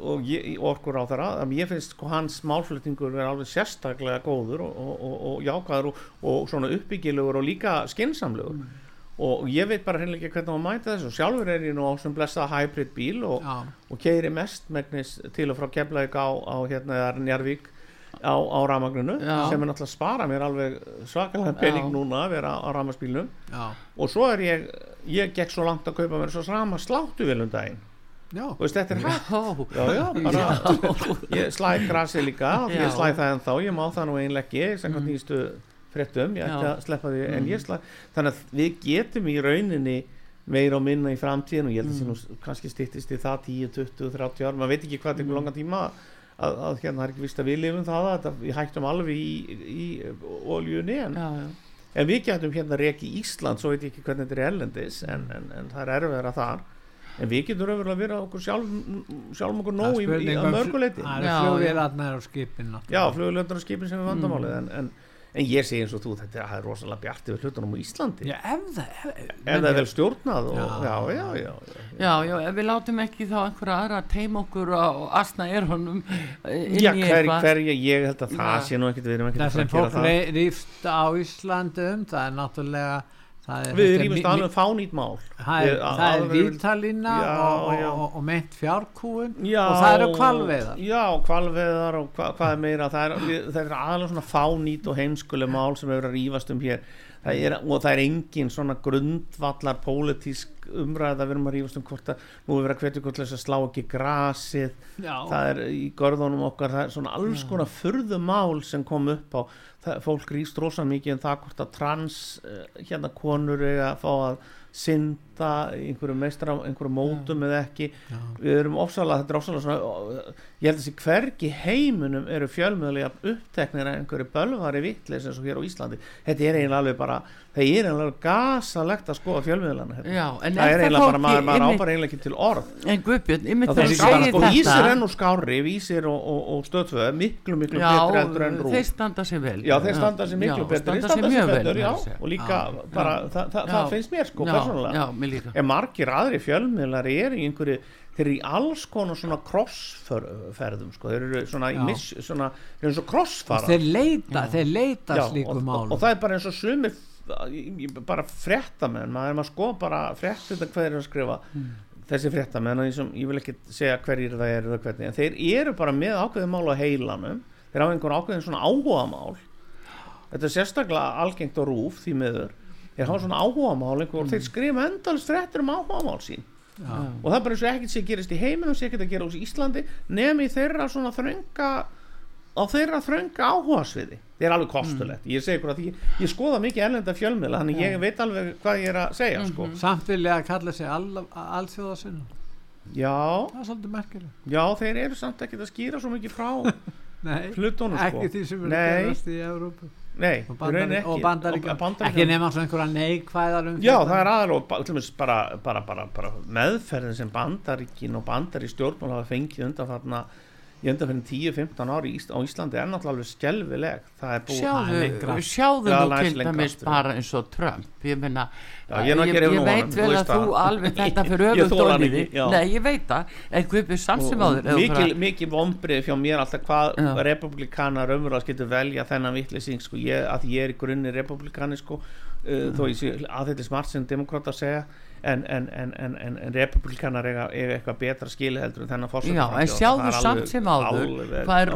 og orkur ráþara að ég finnst sko hans málflutningur vera alveg sérstaklega góður og, og, og, og jákaður og, og svona uppbyggilegur og líka skinsamlegur og ég veit bara hreinlega ekki hvernig maður mæta þessu. Sjálfur er ég nú á sem blessa hybrid bíl og, og keiri mest megnis til og frá Keflavík á, á hérna Njarvík á, á rafmagninu
Já.
sem er náttúrulega að spara mér alveg svakalega pening
Já.
núna að vera á rafmagsbílnum
já,
og svo er ég ég gekk svo langt að kaupa mér svo sama sláttu vel um daginn. Og þetta er hægt.
Já,
já, bara, ég slæði grasi líka og ég slæði það ennþá, ég má það nú einlega ekki sem hvað nýstu fréttum ég ætti að sleppa því, en ég slæði þannig að við getum í rauninni meira og minna í framtíðin og ég held að það nú kannski styttist í það 10, 20, 30 ár, maður veit ekki hvað tekur langan tíma að, að hérna það er ekki vist að við lifum það að við hættum alveg í, í oljunni en, en við getum hérna reki Ísland svo veit ég ekki hvernig þetta er ellendis en, en, en það er erfiðara þar. En við getum raunverulega að vera okkur sjálf sjálfum okkur nóg í, í, að mörguleiti
það
Já,
eru flugvélarnar og skipin
já, flugulöndur og skipin sem er vandamálið en, en, ég segi eins og þú þetta er, það er rosalega bjart yfir hlutunum á Íslandi
já, ef það ef,
ef það er vel stjórnað og,
Já.
já, já, já, já,
Já, já, ef við látum ekki þá einhverja aðra að teima okkur og asna er honum inn
já
í
hver,
eitthvað.
hverja ég held að það
Já.
sé nú ekkert við erum ekkert
það
að fara
sem
að
fólk
gera það
rey- rífst á Íslandi um það er náttúrulega það
við
er mi-
alveg um fánýtt mál.
Það er,
Við-
það er
alveg- Já,
og, og, og, meint fjárkúun
Já,
og það eru kvalveiðar
Já, kvalveiðar og hva, hvað er meira. Það er, við- er aðalega svona fánýt og heimskuleg mál sem hefur að rífast um hér. Það er, og það er engin svona grundvallar pólitísk umræða við erum að rífast um hvort að nú er verið að hvetja hvort þess að slá ekki grasið.
Já,
það er í görðunum okkar það er svona alls konar furðumál sem kom upp á það, fólk rýst rosa mikið um það hvort að trans uh, hérna konur eiga að fá að synda í einhverju meistra einhverju mótum eða ekki.
Já.
við erum ofsalega, þetta er ofsalega svona ég held að þessi hvergi heiminum eru fjölmjöðlega uppteknir að einhverju bölvari vittleis eins og hér á Íslandi. Þetta er eiginlega alveg bara það er eiginlega alveg gasalegt að skoða fjölmjöðlana hérna. Það er eiginlega bara, maður, maður ábar eiginlega ekki til orð.
En Guðbjörn,
það er bara, sko,
þetta
enn og skári vísir og, og, og stöðföð miklu miklu betur heldur en rú
þeir standa sér vel.
Já þeir standa sér miklu betur. Þeir
standa sér
betur, og líka bara, það, það,
Já.
það finnst mér sko persónulega en margir aðri fjölmiðlari er í einhverju þeir eru í alls konar svona crossferðum sko, þeir eru svona, miss, svona þeir eru svo crossfara
þeir leita, þeir leita slíku
og, og,
málum.
og það er bara eins og í- bara fréttamenn maður er maður sko bara frétt þetta hvað þeir eru að skrifa. Þessi fréttamenn og ég, vil ekki segja hverjir það eru eða hvernig en þeir eru bara með ákveðin mál á heilanum. Þeir hafa einhver ákveðin svona áhuga mál þetta er sérstaklega algengt á rúf því miður þeir hafa svona áhuga mál einhver, og þeir skrifa endalist fréttir um áhuga mál sín.
Já,
og það er bara eins og ekkert sé gerist í heiminum sé ekkert að gera úr Íslandi nefn í þeirra svona þrönga á þeirra þrönga áhugasviði. Það er alveg kostulegt, ég segi ykkur að ég, ég skoða mikið ellenda fjölmiðla þannig ég veit alveg hvað ég er að segja sko.
samt vilja að kalla sig all, alþjóðasinn
já,
það er svolítið merkileg
já, þeir eru samt ekkert að skýra svo mikið frá
Nei,
hlutunum sko.
ekki því sem eru
Nei.
gerast í Evrópu
nei,
og, bandari,
ekki.
og bandaríkjum
Og Bandaríkjum-
ekki nema svona einhverja neikvæðar um
Já, það er aðal og ba- til dæmis bara, bara, bara, bara meðferðin sem bandaríkin og bandari stjórnmál hafa fengið undanfarna í undanfarni 10-15 ári á Íslandi er náttúrulega alveg skelvileg það er búið
Sjáðu,
lengra.
sjáðu
læs
til dæmis bara eins og Trump. Ég meina,
Já, ég er
ég, ég
af
veit
þú
vel að þú alveg þetta fyrir
Ég ekki,
því
já.
nei, ég veit það, þú
mikil,
bara-
mikil vombrið fjá mér alltaf hvað republikanar umröðast getur velja þennan vittlýsing sko, ég, að ég er í grunni republikani sko, uh, þó ég sé að þetta er smart sem demokrata að segja en, en, en, en, en, en republikanar eiga, eiga eitthvað betra skili heldur en þennan
Já,
fórsetaframbjóðanda.
en sjáðu samt sem áður hvað er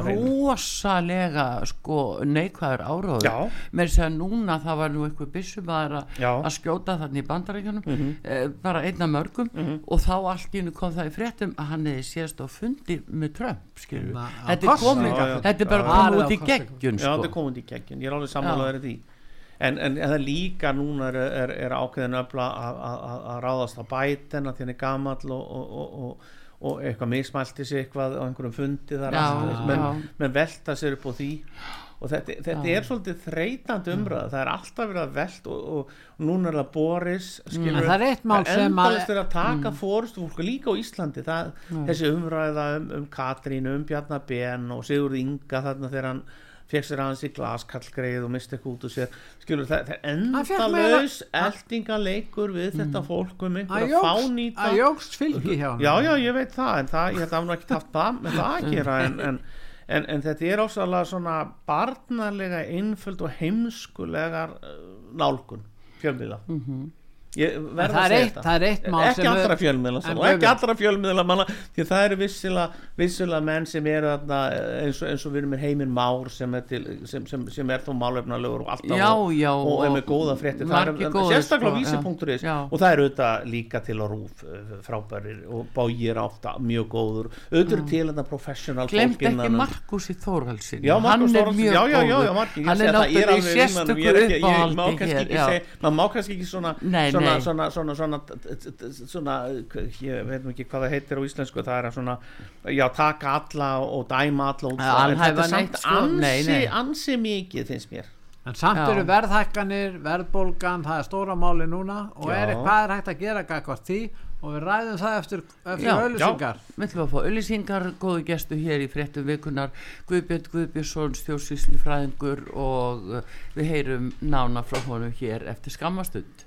rosalega sko neikvæður áróður
Já.
með þess að núna það var nú eitthvað byssum að,
Já.
að skjóta þannig í bandarækjunum
Mhm.
eh, bara einna mörgum og þá allt í hennu kom það í fréttum að hann hefði séðst á fundi með Trump þetta, er komið- þetta er bara
Já.
komið
Já.
út í
Já,
geggjun
Já, þetta er
sko.
komandi í geggjun, ég er alveg sammálaður í því en, en, það líka núna er, er, er ákveðin öfla að- ráðast á bæten að er gamall og, og, og, og, og eitthvað mismælti sig eitthvað á einhverjum fundi þar. Menn,
já.
menn velta sér upp á því. Og þetta, þetta er svolítið þreytandi umræða. Það er alltaf verið að velt og, og, og núna er það Boris skilur,
En það er sem að-
að taka mm. fólk líka á Íslandi. Það, þessi umræða um, um Katrín um Bjarnar Ben og Sigurð Inga þarna þegar hann fekk sér aðeins í glaskallgreið og misti eitthvað út úr sér. Skilur það, það er endalaus eldingaleikur við þetta fólk um einhverja fánýta
að jógst fylgi hjá hann
já já ég veit það en það, ég að hann ekki haft það með það að gera en, en, en, en þetta er ásalega svona barnalega einföld og heimskulegar uh, nálgun fjölmiðla. Ég
En
verð
það
að
er eitt- það er eitt mál
ekki allra fjölmiðla og
við-
ekki allra fjölmiðla manna, því það eru vissilega menn sem eru þarna, eins, og, eins og við erum með heiminn Már sem er, til, sem, sem, sem er þó málefnalegur og alltaf
Já,
og,
já,
og, er
og
með góða er
góðir,
sérstaklega á
sko,
vísi.is og það er auðvitað líka til á rúf uh, frábærir og bágir átt mjög góður. Auðvitað eru til þetta professional
glemt ekki
um-
Markusi Þórhalsin
Markus
hann er mjög góður.
Markus, ég
hann er
ég er
náttúrulega í
viðmælum,
sérstöku
ég er ég
uppáhaldi
maður má kannski ekki svona svona, svona, svona, svona, svona, ég veit ekki hvað það heitir á íslensku, það er að svona já, taka alla og dæma alla út þetta er samt
sko.
ansi,
Nei, nei.
ansi mikið finnst mér
en samt
Já.
eru verðhækkanir verðbólgan, það er stóra máli núna og
Já.
er, hvað er hægt að gera gagvart því og við ræðum það eftir, eftir
Já.
auðlýsingar
Við ætlum að fá auðlýsingar, góðu gestu hér í fréttum vikunar, Guðbjörn Guðbjörnsson, stjórnsýslu fræðingur og uh, við heyrum nána frá honum hér eftir skammastund.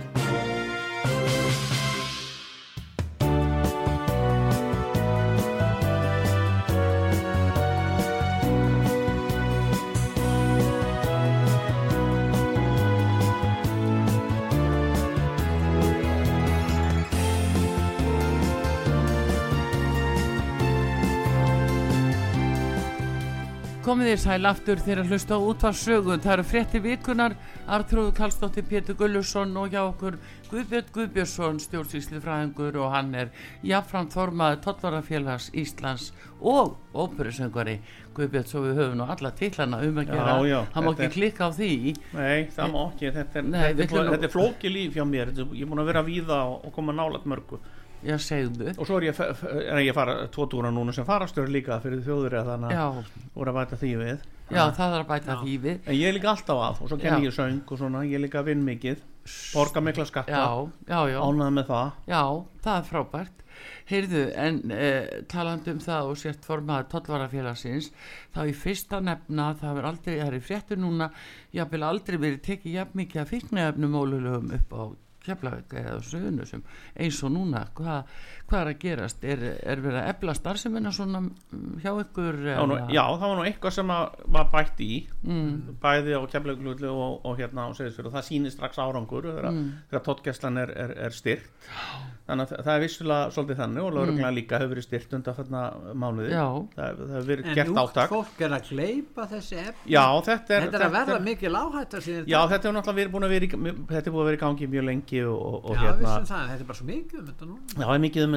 Þér sæl aftur þegar hlusta á útvarsögun. Það eru frétti vikunar, Artrúðu Karlsdóttir, Pétur Gullusson og hjá okkur Guðbjörn Guðbjörnsson, stjórnsýsli fræðingur og hann er jafnframt formaður Tottvarafélags Íslands og óperusöngari. Guðbjörn, svo við höfum nú alla titlana um að
Já,
gera.
já,
hann má
þetta
ekki klikka á því.
Nei, það má ekki, þetta er,
Nei, við
þetta, er, er flóki líf hjá mér þetta, er- ég er búin að vera víða og, og koma nálægt mörgu
Já, segðu.
og svo er ég, er ég fara tvo túra núna sem farastur líka fyrir þjóður þannig
Já,
að voru að bæta því við
já, það er að bæta því við.
en ég er líka alltaf að og svo kenni
Já.
ég söng og svona, ég er líka vinn mikið borga mikla skatta,
Já, já, já.
ánæða með það
Já, það er frábært. Heyrðu, en eh, talandi um það og sért formaður tollvarafélagsins, þá í fyrsta nefna, það er aldrei, það er í fréttu núna, jafnvel aldrei verið tekið jafn mikið að fíknefnum ólulugum upp á keflavík eða söðunusum eins og núna, hvað, hvað er að gerast? Er, er verið að ebla starfsemina svona mm, hjá ykkur?
Já, nú, já, það var nú eitthvað sem að var bætt í
Mm,
bæði á keflauglutu og, og hérna á Seyðisfjörðu og það sýnir strax árangur þegar,
Mm.
tóttgæslan er, er, er styrt þannig að það er vissulega svolítið þannig og lögreglega líka hefur verið styrt undan þarna mánuði.
Mm.
Það, það hefur verið
en
gert
núgt
átak.
fólk er að gleipa þessi efni.
Já, þetta er,
þetta er að verða mikil áhætta síðan
Já, þetta er náttúrulega verið búin að vera í, þetta er búin að vera í gangi mjög lengi og, og, og
Já,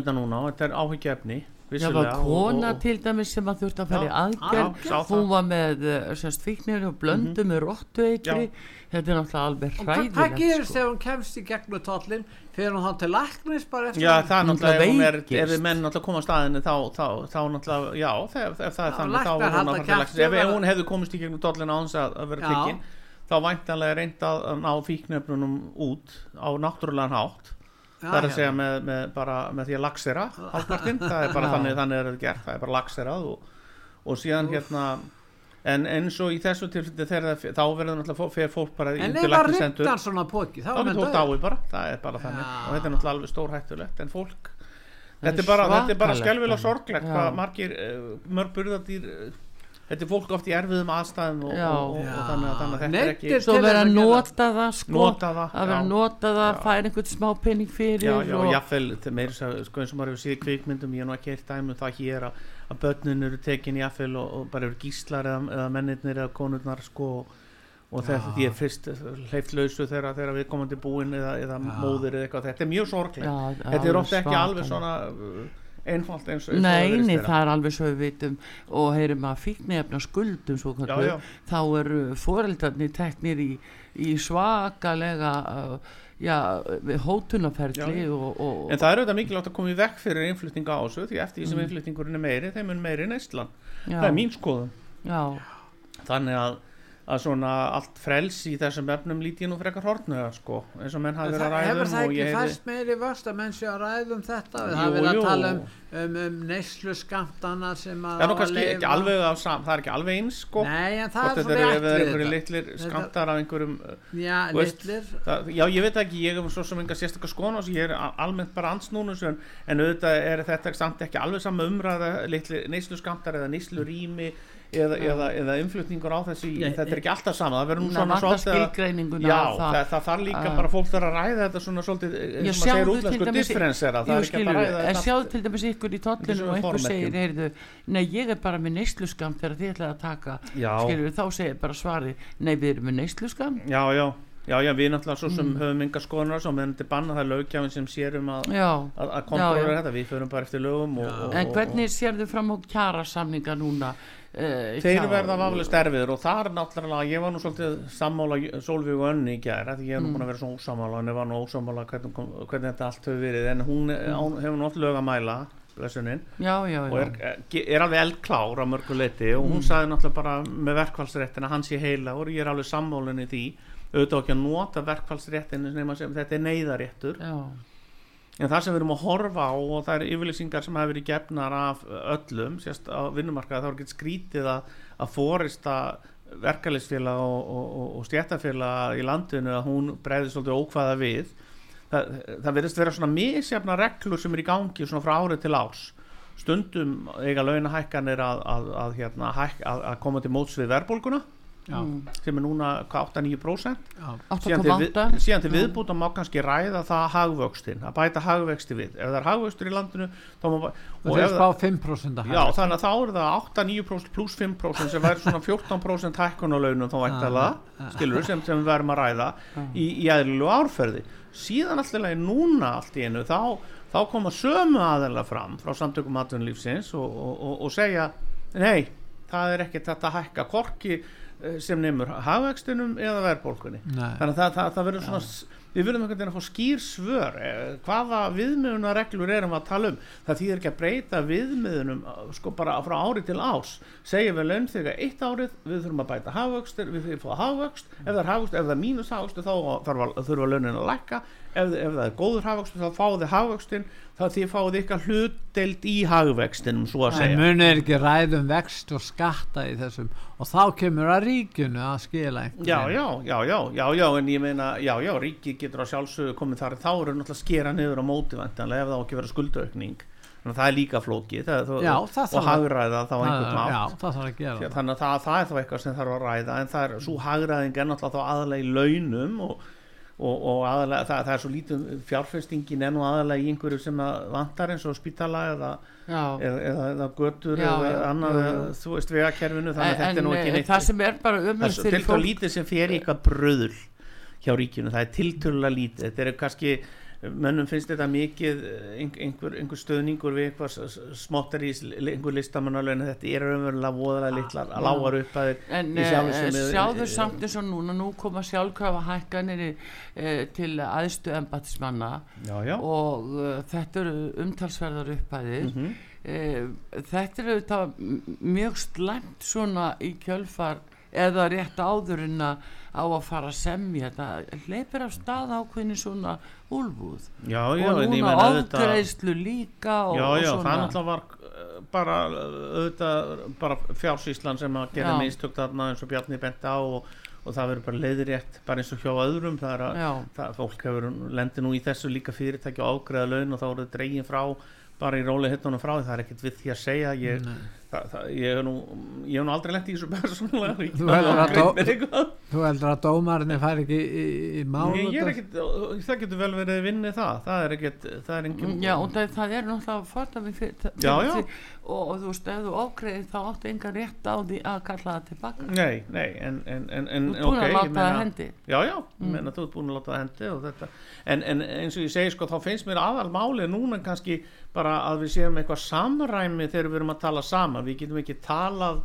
það, þetta er þetta núna
það og þetta er áhyggjefni
Já, var kona til dæmis sem að þurfti að fara í aðgerð,
það.
hún var með eh, semst fíknir og blöndu með rottu eitri, þetta er náttúrulega alveg
og hvað,
hræðilegt
gerist
sko.
ef hún kemst í gegnum tollin fyrir hún þá til læknis bara eftir
Já, það? er náttúrulega, ef, hún er, ef menn náttúrulega koma á staðinu þá, þá, þá náttúrulega, já, ef, ef það er þannig þá er hún að læknis. ef,
og
hún hefði komist í gegnum dollina á hans að, að vera tekinn þá væntanlega reynd að að ná fíknefnunum út á náttúrulegan hátt það er að segja með, með, bara, með því að lagsera hálfpartinn, það er bara þannig þannig er þetta gert, það er bara lagserað og, og síðan hérna en eins og í þessu tilfelli þá verður náttúrulega fer fólk bara
en
læknisendur
riptan svona póki þá er dauð
dáið bara, það er bara þannig.
Já.
og þetta er náttúrulega alveg stór hættulegt en fólk þetta er bara, þetta bara
sko.
sorglegt hvað margir uh, mörg burðardýr uh, þetta er fólk oft í erfiðum aðstæðum og, og, og, og þannig, að, þannig að þetta er ekki
svo
til
vera
þess
að
að
nota það sko.
Nota það
að vera að nota það,
Já.
færa einhvern smá penning fyrir
Já, já, til meira að, sko eins og maður hefur í kvikmyndum, ég hef nú ekki eitt dæmi um það hér að, að börnin eru tekin jáfnvel og, og bara eru gíslar eða, eða mennirnir eða konurnar sko og þetta því er fyrst hleyft lausu þegar, þegar við komandi búin eða, eða móðir eða eitthvað, þetta er mjög sorglega
Já,
þetta er ofta ekki alveg svona einfalt eins og
Nei, nei, það er alveg svo við vitum og heyrum að fíknefna skuldum svo
já,
kallu,
já,
þá eru foreldrarnir teknir í, í svakalega uh, já, hótunaferli
Já, já.
og, og
en það er auðvitað mikilvægt að koma í vekk fyrir innflutninga á þessu því eftir því sem
Mm.
innflutningurinn er meiri þeim er meiri neyslan,
já,
það er mín skoðun.
Já,
þannig að, að svona allt frels í þessum efnum líti ég nú frekar hortnuga sko, eins og menn hafi verið að
hefur
ræðum
það ekki fæst meiri vöxt að menn sé að ræða um þetta? Við
Jú,
hafa verið að tala um, um, um neyslu skamtana sem að
það er kannski ekki alveg sam, það er ekki alveg eins sko.
Nei það er
þetta
svo
eru
rétt
ef það eru
við
einhverju
þetta.
litlir skamtar af einhverjum
já,
Þú veist,
litlir.
það, já ég veit ekki, ég hef svo sem enga á þessu, ég er almennt bara ansnúnus en, en auðvitað er þetta samt ekki alveg sama umræða, neyslu skamtar eða neyslu rými eða, eða, eða umflutningur á þessu,
Já,
þetta er ekki alltaf sama það verður nú svona svolítið Já, það, það, þarf líka
að-
bara fólk þarf að ræða þetta svona svolítið, eins og maður segir
til
útlensku differensera, það er ekki
skilur,
að ræða þetta
sjáðu til dæmis ykkur í tollinu og einhver segir, heyrðu, nei ég er bara með neysluskam þegar þið ætlaði að taka. Skilur, þá segir bara svarið, nei við erum með neysluskam
já, já, já, já, við náttúrulega svo sem
Mm.
höfum enga skoðunar svo meðan þetta er bannað það er löggjafin sem sér um að kontrollera þetta, við förum bara eftir lögum og, og,
en hvernig sérðu fram á kjara samninga núna? uh,
Þeir verða vaflega erfiður og það er náttúrulega, ég var nú svolítið sammála Solvík og Önni í gæra því ég er nú
Mm.
búin að vera svona ósammála en ég var nú ósammála hvernig, hvernig þetta allt hefur verið en hún mm. hefur náttúrulega lög að mæla blessunin
já, já,
og
já,
er, er alveg eldklár á mörgu leiti og hún
Mm.
sagði náttúrulega bara með verkfallsréttin að hann sé heila og ég er alveg sammálinn í því auðvitað ekki að nota verkfallsréttin sem þetta er neyðaréttur
já,
En það sem við erum að horfa á og það eru yfirlýsingar sem hafa verið gefnar af öllum, sérst á vinnumarkaði þá er ekki skrítið að, að fórista verkefælisfélag og, og, og, og stjættafélag í landinu að hún breyði svolítið ókvaða við. Það, það verðist vera svona misjafna reglur sem er í gangi svona frá árið til árs. Stundum eiga launahækkanir að, að, að, hérna, hæk, koma til móts við verðbólguna
Mm.
sem er núna hvað, 8-9%.
já,
Síðan við,
8,8
síðan til viðbúta má kannski ræða það hagvöxtin, að bæta hagvexti við. Ef það er hagvöxtur í landinu þá má,
og
og
þeir
ef
spá
það,
5% að
já, þannig að þá er það 8-9% pluss 5% sem væri svona 14% hækkun á launum þá væntalega,
ah.
skilur sem, sem við verðum að ræða í, í eðlilu árferði. Síðan alltaf í núna allt í einu þá, þá koma sömu aðeins fram frá samtökum atvinnulífsins og, og, og, og segja nei, það er ekki þetta hækka korki sem nefnur hagvextinum eða verðbólkunni þannig að það, það, það verður svona s- við verðum einhvern veginn að fá skýr svör eh, hvaða viðmiðunar reglur erum að tala um? Það þýðir ekki að breyta viðmiðunum eh, sko bara frá ári til ás segjum við laun þegar eitt árið við þurfum að bæta hagvöxt við þurfum að fá hagvöxt. Ef það er hagvöxt, ef það er mínus hagvöxt þá þurfa launin að lækka. Ef, ef það er góður hagvöxt þá fáið þið hagvöxtin þá því fáið ykkar hlutdeild í hagvextinum svo að segja.
muni er ekki ræðum vext og skatta í þessum og þá kemur að ríkinu að skila einhvern
Já, já, já, já, já, já, en ég meina, já, já, ríkið getur á sjálfsögðu komið þar, þá eru náttúrulega skera niður á móti vantanlega ef það ekki vera skuldaukning, þannig að það er líka flókið, það, það,
Já, það þarf
og
að-
hagræða þá einhvern nátt, þannig að það, það er þá eitthvað sem þarf að ræða, en það er, svo hagræðing er náttúrulega þá aðalega í launum og, og, og aðalega, það, það er svo lítið fjárfestingin enn og aðalega í einhverju sem að vantar eins og spítala eða. Eða, eða, götur
Já,
eða annað,
já, já.
þú veist, vegakerfinu, þannig að
en,
þetta er nú ekki
en
neitt
það sem er bara
það
ömur
er svo til þá lítið sem fer í eitthvað bröðul hjá ríkinu, það er tiltölulega lítið þetta er kannski, mönnum finnst þetta mikið eh, ein- einhver, einhver stöðningur við eitthvað smottar í einhver listamannalögin, þetta er raunverulega voðalega litlar,
Já.
lágar upp að
En
í sjálfu sér
uh,
með-
sjáðu samt eins og núna, nú koma sjálfkrafa hækkanir uh, til aðstu embatismanna og uh, þetta eru umtalsverðar upphæðir.
Mhm.
uh, þetta eru þetta mjög slæmt svona í kjölfar eða rétt áður en að á að fara að semja. Þetta hleypir af stað ákveðin svona úlbúð
já, já,
og núna ofgreðslu líka og,
já, já,
og
það náttúrulega var eh, bara eh, auðvitað bara fjársýslan sem að gera mistök þarna eins og Bjarni bent á og, og það verður bara leiðirétt bara eins og hjá öðrum. Það er að það, fólk hefur lendi nú í þessu líka fyrirtæki ágreða laun og þá eru dregin frá bara í róli hittunum frá því. Það er ekkert við því að segja. Ég,
Nei.
Það, það, ég hef nú ég hef nú aldrei lent í þessu persónulega
Þú heldur að
aldrei
dó-
mér eitthvað.
Þú heldur að dómarinni fær ekki í, í, í mál
Ég, ég er
út af-
ekkert, það getur vel verið vinnið það það er ekkert, það er engin
Já, og það, það er náttúrulega
Já, já.
því- og, og þú veist, ef þú ákveðið þá áttu enga rétt á því að kalla það tilbaka
Nei, nei, en, en, en, en
Þú ert búin
ok,
að láta það hendi.
Já, já, ég meina þú ert búin að láta það hendi og þetta, en, en eins og ég segi sko þá finnst mér aðal málið núna kannski bara að við séum eitthvað samræmi þegar við erum að tala saman, við getum ekki talað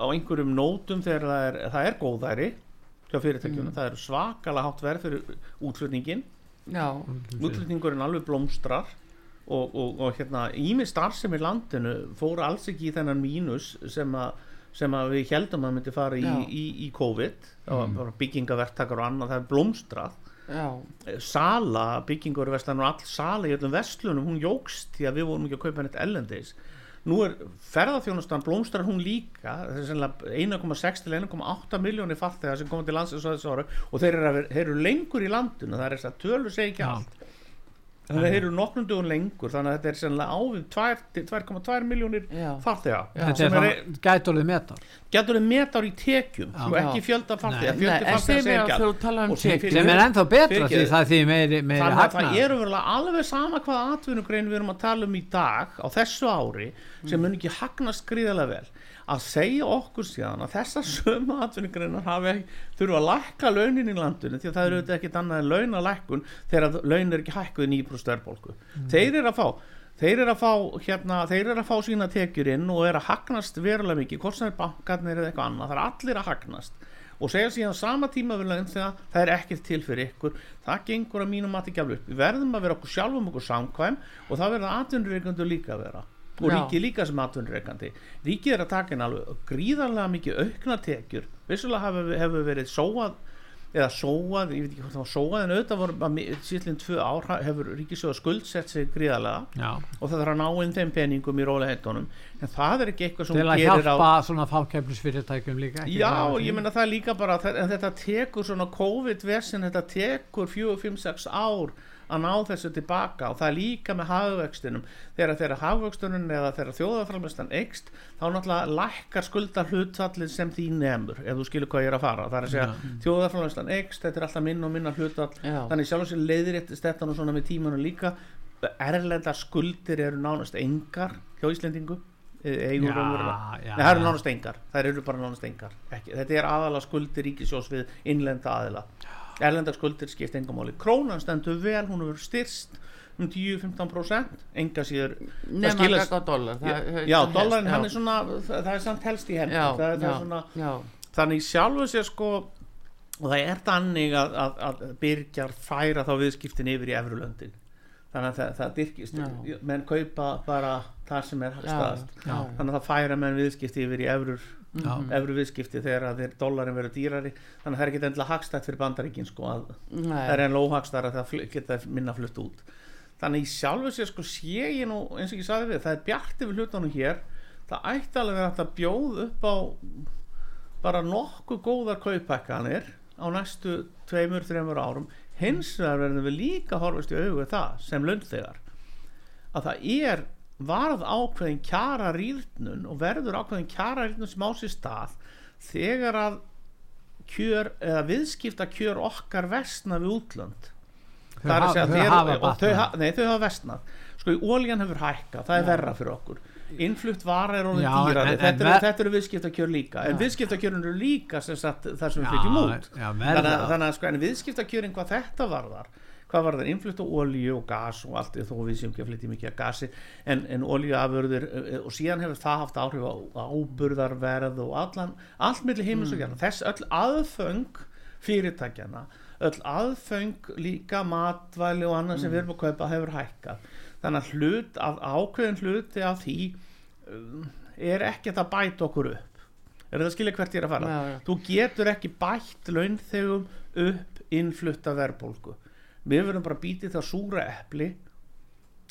á einhverjum nótum þegar það er, það er góðæri hjá fyrirtækjunum, það er svakalega hátt verð fyrir útflutningin
Já,
útflutningurinn alveg blómstrar og, og, og hérna ími starfsemi í landinu fór alls ekki í þennan mínus sem að sem að við heldum að myndi fara í, í, í COVID. Mm. byggingavertakar og annað, það er blómstrað.
Já,
sala, byggingarverslanur og all sala í öllum vestlunum, hún jógst því að við vorum ekki að kaupa neitt ellendis nú er ferðarþjónustan blómstrar hún líka það er sennilega 1,6 til 1,8 miljónir farþegar sem koma til landsins og þeir eru, lengur í landinu það er þess að tölur segja ekki allt þannig að þeir eru nokkrum dugum lengur þannig að þetta er sennilega ávið 2 2,2 miljónir farþega sem
er gætorðið metar
getur þið metar í tekjum?
Já.
og ekki fjölda farþega.
Nei.
fjöldi
Nei, en
farþega
segir mér
segja
að
ekki
þú
allt
talar um
sem
er ennþá betra því það því meiri, meiri
þannig að það
hagnaður.
er umverulega alveg sama hvað atvinnugrein við erum að tala um í dag á þessu ári sem mun ekki hagnast gríðarlega vel. Að segja okkur síðan að þessar sömu atvinnugreinar hafi þurfa að lækka launin í landinu því að það eru auðvitað ekkit annað en launalækkun þegar laun er ekki hækkuð nýbrú störbolgu þeir eru að fá þeir eru að fá hérna, þeir eru að fá sína tekjur inn og eru að hagnast verulega mikið. Hvort sem er bankarnir eða eitthvað annað það er allir að hagnast. Og segja síðan sama tíma við laun þegar það er ekkert til fyrir ykkur. Það gengur að mínum mati ekki alveg upp. Við verðum að vera okkur sjálfum okkur samkvæm og það verða atvinnureikandur líka að vera. Og
Já.
ríkið líka sem atvinnureikandi ríkið er að taka inn alveg gríðarlega mikið aukna tekjur. Vissulega hefur, hefur verið sóað eða sóað, ég veit ekki hvort það var sóað en auðvitað voru síðlinn tvö ár ha- hefur ríkisjóða skuldsett sig gríðarlega
Já.
og það þarf að ná inn þeim peningum í róleheittunum en það er ekki eitthvað sem
til
hún
að
gerir á
hjálpa svona fákefnisfyrirtækjum líka
Já, ég
því.
meina það líka bara en þetta tekur svona COVID-vesin þetta tekur 4-5-6 ár að ná þessu tilbaka og það er líka með hagvöxtinum. Þegar þeirra hagvöxtunum eða þeirra þjóðaframlistan eikst þá náttúrulega lækkar skuldar hlutfallið sem því nefnur ef þú skilur hvað ég er að fara. Það er að segja
Já.
þjóðaframlistan eikst þetta er alltaf minna og minna hlutfall.
Já.
þannig sjálf og sér leiðréttist þetta nú svona með tímanum líka. Erlenda skuldir eru nánast engar hjá Íslendingu eigur
Já, já,
það eru
já.
nánast engar. Eru bara nánast engar. Ekki, þetta er aðalega skuldir ríkisjós við innlenda aðila. Erlenda skuldir skipt engamáli krónan stendur vel, hún hefur styrst um 10-15% enga síður
nema
skilast-
dólar það-
já,
helst,
hann er svona það, er samt helst í
já,
þannig sjálfu sér sko og það er þannig að, að, að byrgjar færa þá viðskiptin yfir í efrulöndin þannig að það, það dyrkist.
Já.
menn kaupa bara það sem er hagstaðast þannig að það færa menn viðskipti yfir í efrur
Já.
efru viðskipti þegar að þeir dollarin verður dýrari. Þannig að það er ekki endilega hagstætt fyrir bandaríkin sko, að það er
Nei,
enn lóhagstæðar að það geta minna flutt út. Þannig í sjálfu sér sko sé ég nú eins og ég sagði við, það er bjart yfir hlutunum hér. Það ætti alveg að þetta bjóð upp á bara nokkuð góðar kaupækkanir á næstu tveimur, þreimur árum hins vegar verðum við líka að horfast í augu við það sem launþegar að það er varð ákveðin kjara rýrnun og verður ákveðin kjara rýrnun sem á sér stað þegar að kjör eða viðskipta kjör okkar vestna við útlönd.
Þau hafa-
vestnað sko, óljan hefur hækkað, það er verra fyrir okkur innflutt vara er orðin dýrari. þetta, eru, viðskiptakjör líka en viðskiptakjörun eru líka sem sagt það sem við flytjum út. þannig, að- þannig að sko, viðskiptakjörin hvað þetta varðar hvað var það innflutt á olíu og gas og allt þó við séum ekki að flytja mikið af gasi en, en olíuafurðir eh, og síðan hefur það haft áhrif á áburðarverð og allan, allt milli heimins og
Mm.
gerna þess öll aðföng fyrirtækjana öll aðföng líka matvæli og annað sem
Mm.
við erum að kaupa hefur hækkað þannig að hlut af ákveðin hluti af því um, er ekkert að bæta okkur upp. Er það að skilja hvert ég er að fara?
Já.
þú getur ekki bætt launþegum upp innflutta verðbólgu. Við verðum bara að býti það súra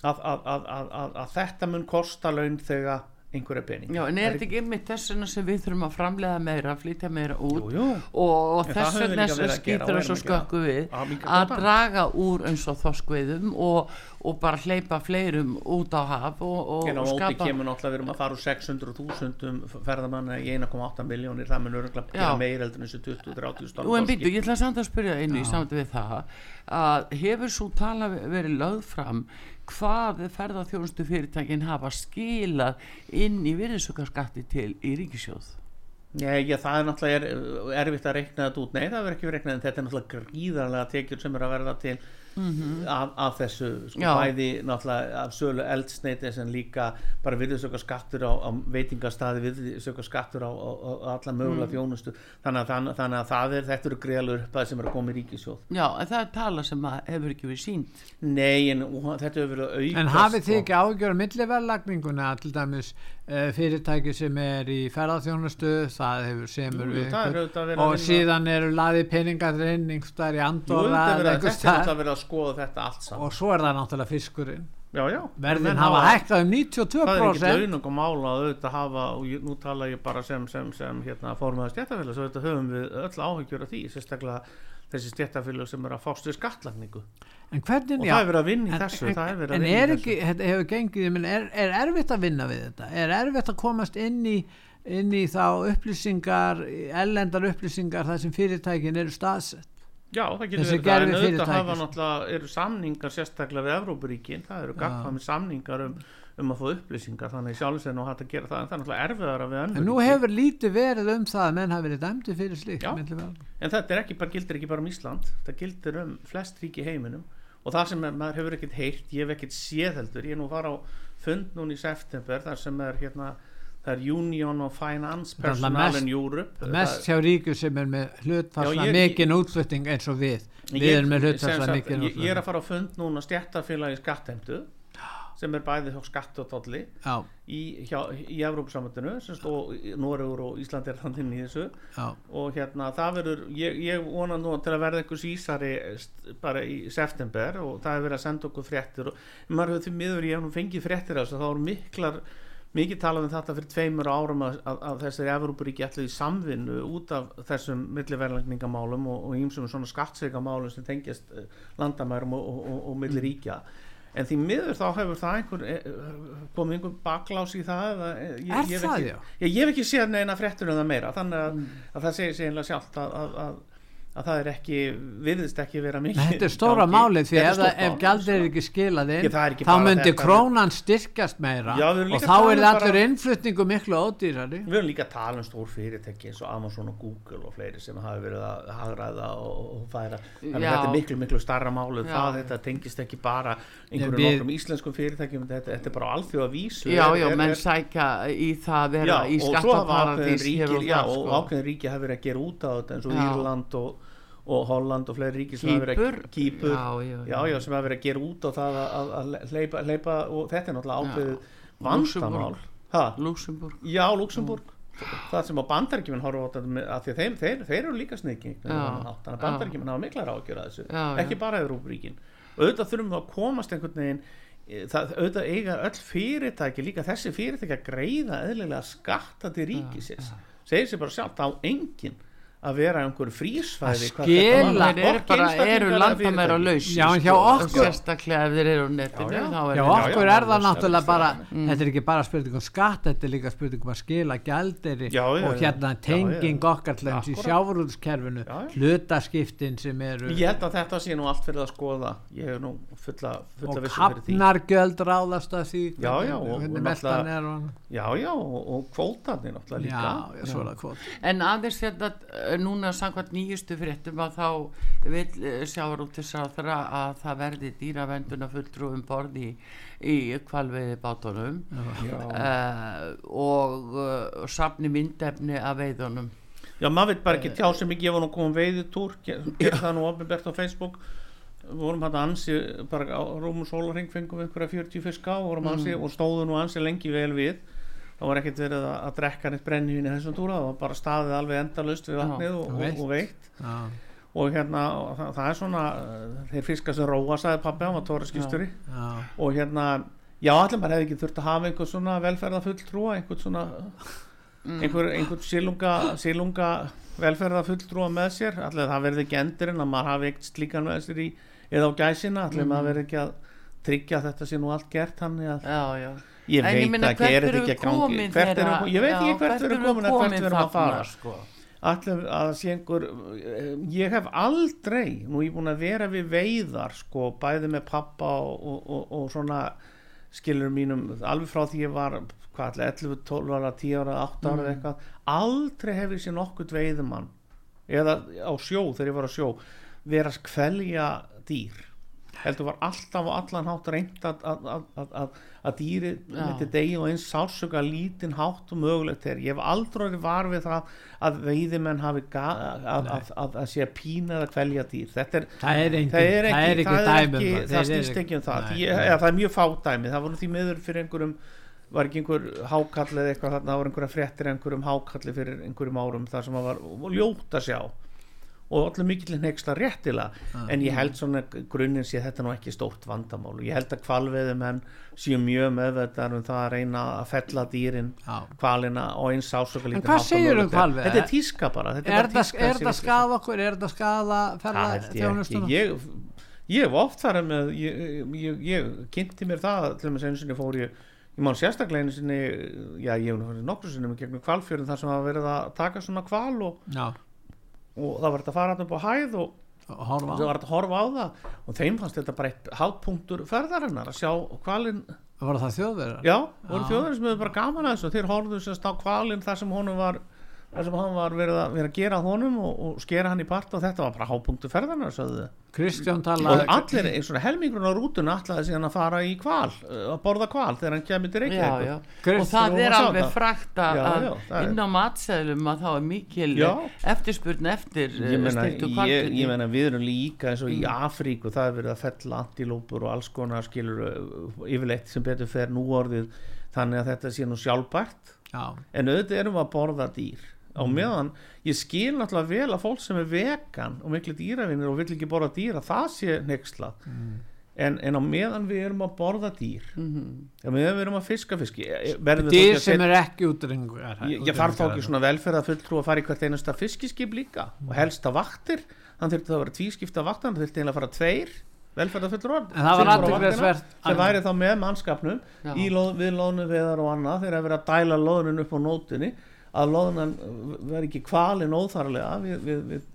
að, að, að, að, að, að þetta mun kosta launþega einhverja pening
Já, en er þetta ekki einmitt þess vegna sem við þurfum að framlega meira, flytja meira út
Jú, jú.
og, og þess vegna
að gera
skýtur
að gera.
skökku við að
gott.
draga úr eins og þoskveiðum og, og bara hleypa fleirum út á haf og, og,
En á
skapa
kemur náttúrulega við erum að fara úr 600.000 ferðamanna í 1,8 miljónir það mun öruglega
Já.
gera meir heldur en þessu 20-30
Jú, en býttu, ég ætla samt að spyrja einu í samt við það að hefur svo tala verið lögð fram hvað ferðarþjónustu fyrirtækin hafa skilað inn í virðisukarskatti til í ríkisjóð
Nei, já, það er náttúrulega er, erfitt að reikna þetta út. Nei, það verður ekki verið reiknað en þetta er náttúrulega gríðarlega tekjur sem er að verða til af, af þessu sko.
Já.
bæði náttúrulega af sölu eldsneiti en líka bara virðisöka skattur á, á veitingastæði virðisöka skattur á, á, á alla mögulega
Mm.
þjónustu þannig að, þannig, þannig að það er, þetta eru greiðalur uppæði sem er að koma í ríkisjóð
Já, en það er tala sem að hefur ekki verið sínt
Nei, en og þetta hefur verið að auka
En hafið þið ekki ágjör milliverðlagninguna til dæmis fyrirtæki sem er í ferðarþjónustu það hefur semur
Jú, það er
og síðan eru laðið peningar inn einhverstaðar í Andorra og svo er það náttúrulega fiskurinn.
Já, já.
Verðin hafa hækkað um
það er ekki
92%
launung og mála að auðvitað hafa og nú tala ég bara sem, sem, sem hérna, fórmaður stjættafélag svo auðvitað höfum við öll áhyggjur af því sérstaklega þessi stjættafélag sem er að fást við skattlagningu.
En hvernig,
og
já,
það er verið að vinna í
en,
þessu
en,
er
en er ekki, þetta hefur gengið er, er erfitt að vinna við þetta? Er erfitt að komast inn í inn í þá upplýsingar ellendar upplýsingar þar sem fyrirtækin eru staðsett?
Já, það getur verið það, en auðvitað hafa náttúrulega eru samningar sérstaklega við Evrópuríkin, það eru gagfami samningar um, um að fá upplýsingar þannig sjálfs er nú hægt að gera það en það er náttúrulega erfiðara við önnur
en nú hefur lítið verið um það að menn hafi verið dæmdi fyrir slíkt.
En þetta ekki bara, gildir ekki bara um Ísland það gildir um flest ríki heiminum. Og það sem er, maður hefur ekkert heyrt ég hef ekkert séð heldur, ég er nú fara á fund núna í september þar sem er hérna það er Union of Finance
er mest-
in Europe.
mest hjá ríku sem er með hlutfarsla mikinn útflutning eins og við. Við erum með hlutfarsla mikinn
ég, ég er að fara á fund núna stjættafélagi skattheimtu sem er bæði hjá skatt og tolli
já,
í, í Evrópsamöndinu og Noregur og Ísland er þannig inn í þessu.
Já,
og hérna það verður ég, ég vona nú til að verða einhvers ísari bara í september og það er verið að senda okkur fréttir og maður hefur því miður ég hef nú fengið fréttir af þessu þá eru miklar mikið talað um þetta fyrir tveimur árum að, að, að þessari Evrópuríki ætlu í samvinnu út af þessum milliverðlækningamálum og, og ímsum svona skattsveikamálum sem tengjast eh, landamærum og, og, og, og milli ríkja en því miður þá hefur það einhver eh, komið einhver baklás í það eh, ég,
Er
ég
það,
ekki,
já?
ég, hef ekki séð neina fréttur um það meira þannig að, að það segir sig einlega sjálft að, að, að, að það er ekki virðist ekki vera mikið
þetta er stóra
gangi.
málið því
er
ef, ef
mál,
gjaldir er ekki skilað inn
er ekki
þá myndi krónan styrkast meira
Já,
og þá er
um
allur innflutningu miklu ódýrari
Við höfum líka að tala um stór fyrirtæki eins og Amazon og Google og fleiri sem hafa verið að hagræða og, færa þannig að þetta er miklu miklu starra málu
Já.
það þetta tengist ekki bara einhverjum
við-
nokkrum íslenskum fyrirtækjum þetta, þetta er bara alþjóða vísu
Já, já, menn sækja í það að vera í skattaparadís og sko.
ákveðin ríki verið að gera út á þetta eins og. Írland og, og Holland og fleiri ríki sem hafa verið að
Já, já,
já, já, gera út á það að, að, hleypa, hleypa og þetta er náttúrulega ákveðið vandamál.
Luxemburg
já, Luxemburg það sem á bandaríkjumin horfa á að þeir, þeir, eru líka sniki þannig að bandaríkjumin hafa miklar ágjör að þessu.
Já, já.
ekki bara Európaríkin auðvitað þurfum við að komast einhvern veginn eh, það, auðvitað eiga öll fyrirtæki líka þessi fyrirtæki að greiða eðlilega skatta til ríkisins. segir sér bara sjálft á enginn að vera einhver frísfæði þetta
skila-
Hvorki
bara, eru landamæra laus
Já, en hjá okkur-
Sérstaklega ef þeir eru á netinu
Já, já.
þá er
Já, okkur
já,
er það náttúrulega bara,
Mm.
þetta er ekki bara spurning um skatt, þetta er líka spurning um að skila
já,
og hérna tenging okkar í
já.
hlutaskiptin sem eru
ég held að þetta sé nú allt fyrir að skoða. Ég hef nú fulla, fulla
og
vissu fyrir því.
hafnargjöld ráðast að því
Já, já, og-
hvernig
náttúrulega-
er
já, já, og, og kvótarnir náttúrulega líka.
já, já, svo er það kvot
En aðeins hérna eh, núna samkvæmt nýjustu fréttum að þá vil út þess að að það verði dýravenduna fulltrúum borð í, í kvalveiði bátunum uh, og uh, safni myndefni af veiðunum.
Já, maður veit bara ekki tjá sem ekki, ég var nú komum veiðutúr, gerði það nú ofinbært á Facebook, vorum hægt ansi, bara á rúmum sólaring fengum við einhverja 40 fiska og vorum ansi og stóðu nú ansi lengi vel við, það var ekkert verið að, að drekka neitt brennivín í þessum túra, það var bara staðið alveg endalust við vatnið og, og,
veitt.
og veitt
já,
og hérna, það, það er svona, uh, þeir fiskar sem róa, sagði pabbi, hann var tóra skýsturi og hérna já, allir maður hefði ekki þurft að hafa einhver svona velferðafulltrúa einhvern svona einhver, einhvern sílunga, sílunga velferðafulltrúa með sér. Allir það verði ekki endurinn að maður hafi eitt slíkan með sér í eða á gæsina. Allir maður verði ekki að tryggja að þetta sé nú allt gert þannig að
já, já
ég veit
meina,
ekki,
hvert
er þetta ekki að gangi hvert
þegar-
við, ég veit ekki hvert erum komin að hvert erum að fara
sko.
allir að sé einhver ég hef aldrei nú ég búin að vera við veiðar sko, bæði með pappa og, og, og, og svona skilur mínum alveg frá því ég var hvað allir 11, 12 ára, 10 ára, 8 ára mm. eitthvað, aldrei hef ég sér nokkurt veiðumann eða á sjó þegar ég var á sjó vera að kvelja dýr heldur var alltaf á allan hátt reynd að, að, að, að, dýri
Já.
myndi degi og eins sársöka lítinn hátt og mögulegt er. Ég hef aldrei var við það að veiðimenn hafi að, að, að, að sé að pína eða kvelja dýr. Þetta er
það er engin,
það er ekki,
það er ekki
það,
dæmi um
ekki,
það,
snýst ekki um það.
Nei,
ég, ja, það er mjög fádæmi, það voru því miður fyrir einhverjum var ekki einhver hákall eða eitthvað þarna, það voru einhverja fréttir einhverjum hákalli fyrir einhverjum árum þar sem það var ljótt að sjá og allir mikill nexla réttilega.
Ah.
en ég held svona grunninn sé þetta nú ekki stórt vandamál. Og ég held að kvalveðum henn séu mjög meðvetar um það að reyna að fella dýrin
Já.
kvalina og eins ásöka
En hvað segirðu um hvalveiðar?
Þetta er tíska bara þetta
er er
ég-
skada okkur er það skada ferða
það held ég ég, ég hef oft þar með ég, ég, ég kynnti mér það til og með einu sinni fór ég ég man sérstaklega einu sinni já ég hef nú nokkru sinni með gegnum kvalfjörðin þar sem hafa verið að taka svona kval og, og það var þetta að fara hann upp á hæð og
horfa
það var þetta að horfa á það. Og þeim fannst þetta bara eitt hátpunktur ferðarinnar að sjá kvalin
var það þjóðverðar
já, voru
Já.
þjóðurinn sem hefur bara gaman að þessu og þeir horfðu semst á kvalin þar sem honum var þar sem hann var verið að, verið að gera honum og, og skera hann í part og þetta var bara þau.
Kristján
og allir eins og helmingurinn á rútuna ætlaði síðan að fara í kval að borða kval þegar hann kemur til Reykjavík
og það
og
er alveg frækt að inn á matseðlum að þá er mikil
Já.
eftirspurn eftir
ég meina,
stiltu
ég, ég meina við erum líka eins og í Afríku það er verið að fella antilópur og alls konar skilur uh, yfirleitt sem betur fer nú orðið þannig að þetta sé nú sjálfbært.
Já,
en auðvitað erum við að borða dýr á meðan ég skil náttúrulega vel að fólk sem er vegan og miklu dýravinnir og vill ekki borða dýr að það sé nexla en, en á meðan við erum að borða dýr
Mhm.
mm meðan við erum að fiska við þá
dýr
að
sem
setja-
er ekki útrengur
ég, ég þarf þá ekki svona velferða fulltrú að fara í hvert einasta fiskiskip líka og helst að vaktir. Þannig þurfti það að vera tvískipta vaktir þannig þurfti eiginlega að fara tveir velferða fulltrú
En það var athyglisvert-
sem væri þá með mannskapnum í loð, við loðnu veðar og annað. Þegar að vera að dæla loðnun upp á nótinni að loðnan veri ekki kvalin óþarlega við, við, við,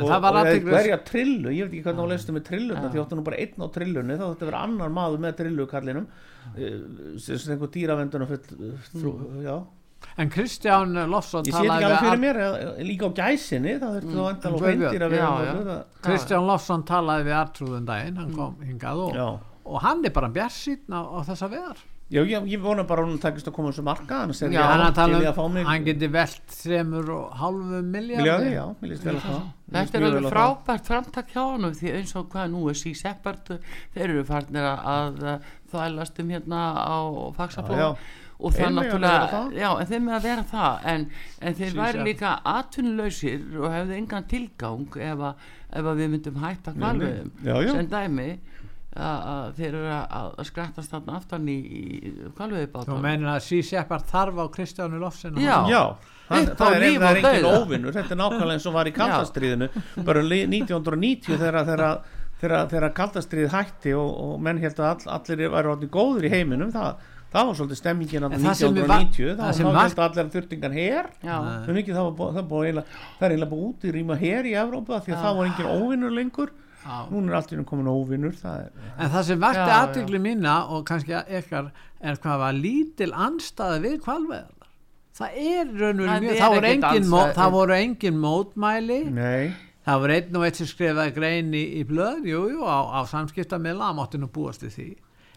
og
athyglis-
hverja trillu, ég veit ekki hvernig hún leistu með trilluna því áttu nú bara einn á trillunni þá þetta vera annar maður með trillukallinum uh, sem sem einhver frú, já.
En Kristján Lofsson
ég sé ekki alveg fyrir mér eh, líka á gæsinni það þurfti þá endal og hreindir að vera
Kristján Lofsson talaði við Artrúðun daginn hann kom hingað og, og hann er bara bjarsýtn á, á þessa veðar
já, ég, ég vona bara að hún takist að koma þessu marka annars er
Já,
ég
hann, er að tala
til í að fá
um,
mig.
hann geti velt þremur og hálfu miljardi
já, mér líst vel á það.
Þetta er alveg frábært framtak hjá honum því eins og hvað nú er C-Seppard þeir eru farnir að, að þvælast um hérna á
Já,
fagsaflóð
já.
og það náttúrulega já, en þeir með að vera það. En, en þeir væri líka atvinnulausir og hefðu engan tilgang ef að, ef að við myndum hætta kvalveðum
Já, já.
sem dæmi að, að þeir eru að, að skrattast þarna aftan í, í
þú
kvalveðibátan
meinir að C-Seppard þarf á Kristjánu Lofsson
Já.
Já, það,
Upp á
það er, er engin óvinnur þetta er nákvæmlega eins og var í kaldastriðinu bara li- 1990 þegar þegar, þegar, þegar kaldastrið hætti og, og menn held að all, allir væri orðin góður í heiminum það, það var svolítið stemmingin
va-
1990
það
þá
sem
þá
va-
held að allir
Já,
Nei.
það, var, er eiginlega búið út í rýma her í Evrópa því að það var engin óvinnur lengur
Já.
núna er allt í einu komin óvinnur það er,
En það sem vakti
Já,
aðtökli mína og kannski ykkar er hvað var lítil anstæði við kvalveðar. Það er raunverulega
Það
mjög,
er
það voru, engin, mó,
andstæða.
það voru engin mótmæli,
nei,
það voru einn og eitt sem skrifaði grein í, í blöð, jú, jú, á, á samskiptamila, mátti nú búast við því.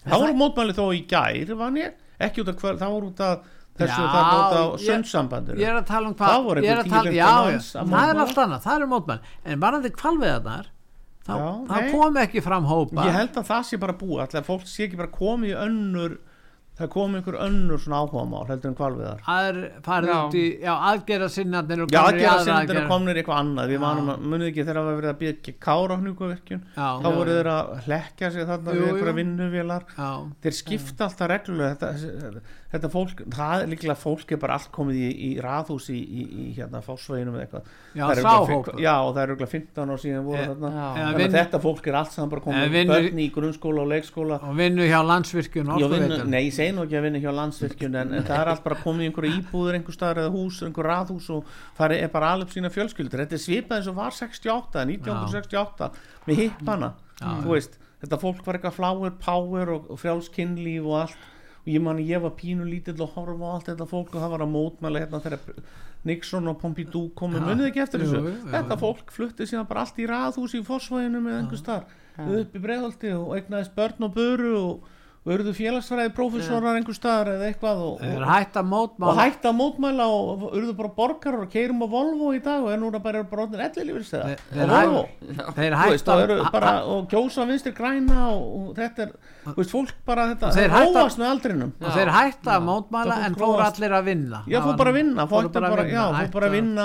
það voru mótmæli þó í gær vann ég, ekki út af hver það voru út af þessu,
Já,
það voru út af
ég- er að tala um
Það
hvað,
voru
ég er
einhver
að tala,
10-15
já, já,
manns að
það er allt annað, það er mótmæli, en varandi kvalveðarnar, þá,
Já,
þá kom ekki fram hópa.
ég held að það sé bara búið alltaf fólk sé ekki bara komið í önnur það kom einhver önnur svona áhugamál heldur en kvalviðar
aður farið
Já.
út í já, aðgera sinnarnir og
Já,
komnir í
aðgera
aðra
sinni er
aðgerð.
komnir í eitthvað annað við varum að, munið ekki þegar það var verið að byggja kára hnjúkavirkjun
Já.
þá voru þeir að hlekja sig þarna
Jú,
við einhverja
jú.
vinnuvélar
Já,
þeir skipta alltaf reglulega þetta, þetta fólk, það er líklega fólk er bara allt komið í, í raðhús í, í, í hérna fásveginum eða eitthvað
Já,
Það er örugglega
hópur.
fi- já, og það er örugglega 15 ár síðan voru
Eh,
þarna
já.
Eða
þannig að
vinn-
þetta fólk er allt saman bara
Eða
komið
vinnur-
börn í grunnskóla og leikskóla
og vinnu hjá landsvirkjun
Já, vinnu,
orkuveitum.
nei, ég segi nú ekki að vinna hjá landsvirkjun en, en það er allt bara komið í einhverju íbúður einhver staðar eða hús, einhver raðhús og það er bara alveg sína fjölskyldur. Þetta er svipað eins og var 68, 1968 með hippana, þú veist. Þetta fólk var eitthvað fláir, power og, og frjálskinnlíf og allt. Og ég man ég var pínu lítill og horfa á allt þetta fólk og það var að mótmæla hérna þegar Nixon og Pompidou komu,
Já.
munið ekki eftir þessu?
jú, jú,
þetta fólk flutti síðan bara allt í raðhús í Fossvæðinu með einhver staðar upp í breiðholti og eignaðist börn og böru og, og eruðu félagsfræði prófessorar einhver staðar eða eitthvað og,
þeir
og,
hægt að
og að mótmæla og eruðu bara borgarar og keirum á Volvo í dag og er núna bara bara orðin ellilífur
Þeir- þeir þeir að
bara, og kjósa vinstri græna og, og þetta er, veist, fólk bara þetta,
þeir hætta-
róast með aldrinum.
Og þeir hægt að mótmála
Það
en
fór
allir að vinna.
Já, fór bara að vinna, fór bara,
að
já,
vinna, hætta-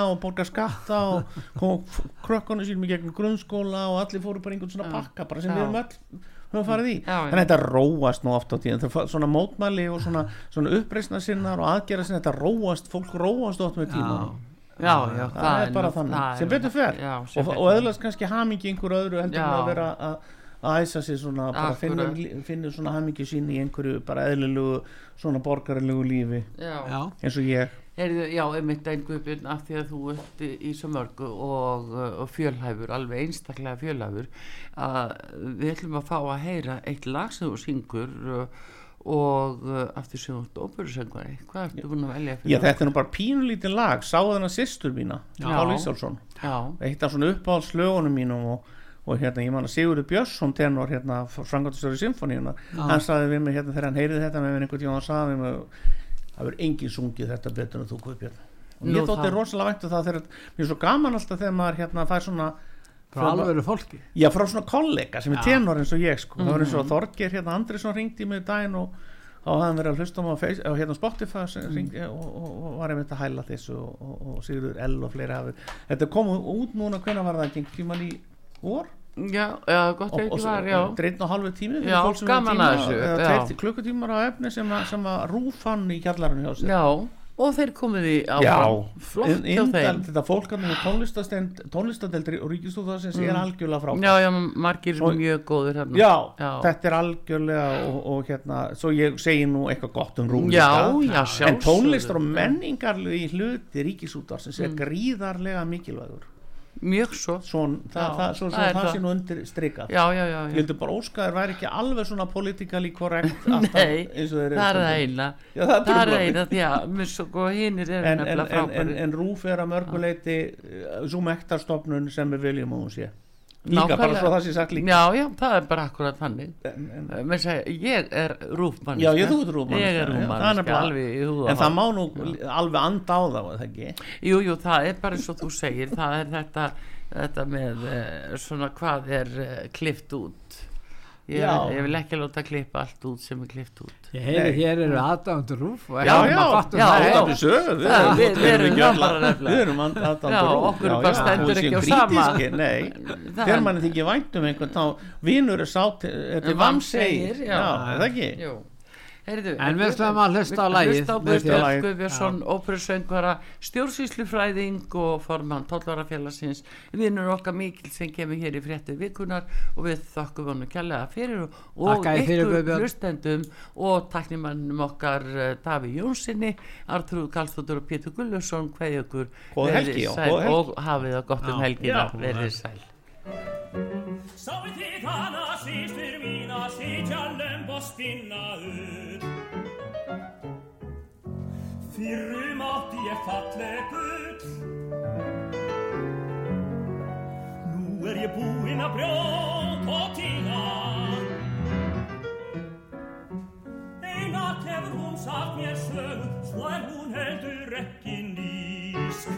og borga skatta og kom krökkunum sínum í gegnum grunnskóla og allir fóru bara einhvern svona pakka bara sem
Já.
við höfum öll höfum farið í.
Já,
þannig að þetta róast nú oft á tíðan Það er svona mótmæli og svona, svona uppreisna sinnar og aðgera sinnar, þetta róast fólk róast oft með tíma
já, já,
það, er bara
nú-
þannig,
það
sem
er-
betur fer.
já,
og, og eðlast kannski hamingi einhverju öðru heldur en
Já.
að vera að að æsa sér svona, bara
Akkúrat.
finnur, finnur svona hamingi sín í einhverju bara eðlilegu svona borgarilegu lífi.
Já.
já,
eins og ég
Heyrðu, já, einmitt einn guðbjörn af því að þú ert í svo mörgu og, og fjölhæfur, alveg einstaklega fjölhæfur að við ætlum að fá að heyra eitt lag sem þú syngur uh, og uh, af því sem þú ert óperusöngvari. Hvað ertu búin að velja
Já,
fyrir
þetta er nú bara pínulítið lag, sáðu þennan sýstur mína,
Já.
Pál Ísálsson
já,
eitt af svona uppáhaldslögunum mínum og, og hérna, ég man að Sigurður Björnsson tenor hérna, frangandastöru symfóníuna hann sagði við mig hérna þegar hann heyrið þetta með einhvern tíma hann sagði við mig það verður engin sungið þetta betur en þú Guðbjörn og ég þótti
það-
rosalega væntu það þegar mér er svo gaman alltaf þegar maður hérna fær svona
frá alvöru fólki
Já, frá svona kollega sem er
Já.
tenor eins og ég sko. það var eins og
Mhm.
Þorgir hérna Andrisson ringdi mig í daginn og og hann verið að hlusta á, mig á, face, hérna Spotify hringdi, og, og, og var einmitt að hæla þessu og, og, Sigurður L og fleiri hafi þetta kom út núna, hvenær var það ekki tíman í vor
já, já, gott ekki var, já
dreitn og halvu tími fyrir
Já,
sem
gaman að þessu, já.
tveir klukkutímar á efni sem, að- sem að rúfann í kjallarinn hjá sér
já, og þeir komið í
Já,
áfram flott hjá þeim
þetta fólk hann með tónlistadeldri og ríkistúðarsins er algjörlega frá
Mm. já, já, margir
Svo-
mjög góður hérna
Já,
Já.
þetta er algjörlega og, og hérna, svo ég segi nú eitthvað gott um rúm
Já, já, sjálfsögðu.
en tónlistar og menningarlegi hluti ríkisútarsins
Mm.
er gríðarlega mikilvægur
mjög svo.
Svo það,
Já,
það, svo, svo
það er
það, sé nú undir strikað
já, já, já,
ég
já.
vildi bara óska þér væri ekki alveg svona politikali korrekt alltaf
Nei,
og
það er eina.
Já, það er
er eina að mjög og hinnir eru
en, en,
nefnilega
en, en,
frábæri
en rúf er að mörguleiti svo mektarstofnun sem við viljum að hún sé líka bara svo það sé sagt líka.
Já, já, það er bara akkurat þannig.
En, en,
segja, ég er rúfmann
Já, ég, þú ert rúfmann
ég er
Það
rúfmann,
nefnilega-
alveg í húða
En það má nú alveg anda á það, það ekki?
jú, jú, það er bara og þú segir það er þetta, þetta með uh, svona hvað er uh, klift út ég,
Já.
ég vil ekki láta klippa allt út sem er klift út
ég heyri
Nei.
hér eru aðdæmundur rúf og
Já, já,
já,
það
já.
er.
Þetta er sög, við
Já,
erum-
við- við erum
ekki
það
alla-
bara nefnilega.
Við erum aðdándur
Já, okkur bara stendur ekki á sama.
Nei,
Það-
þegar mann þykir vænt um einhvern þá vinur er sátt, er til vamsegir er það ekki?
Heyrðu,
En við ætlum að hlusta á með
Guðbjörn. Guðbjörnsson, óperusöngvara stjórnsýslufræðing og formann tóllarafélagsins vinnur okkar mikil sem kemur hér í fréttir vikunar og við þakkum honum kjærlega fyrir og, og
Þakka þér fyrir,
ykkur
Guðbjörn.
hlustendum og taknimannum okkar uh, Daví Jónssoni Artrúð Karlsdóttur og Pétur Gullusson hvað ykkur. Og hafið það gott um helgina.
Já.
verið sæl
Sautitana si firmina si giallem postinna ut. Firmati e fatle put. Nu er je buina brot otina. Eina kevr hun sagt mir schön, zwei hun hält du rekkin disk.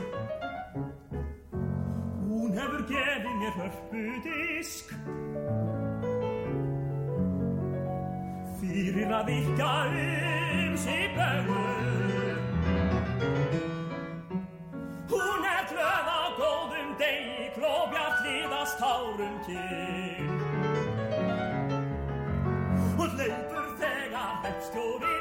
Hún hefur gefið mér hörpudisk fyrir að virka um sig bögur. Hún er glöð á góðum degi, klóbjart liðast tárum til. Og leipur þegar hreppstjórin,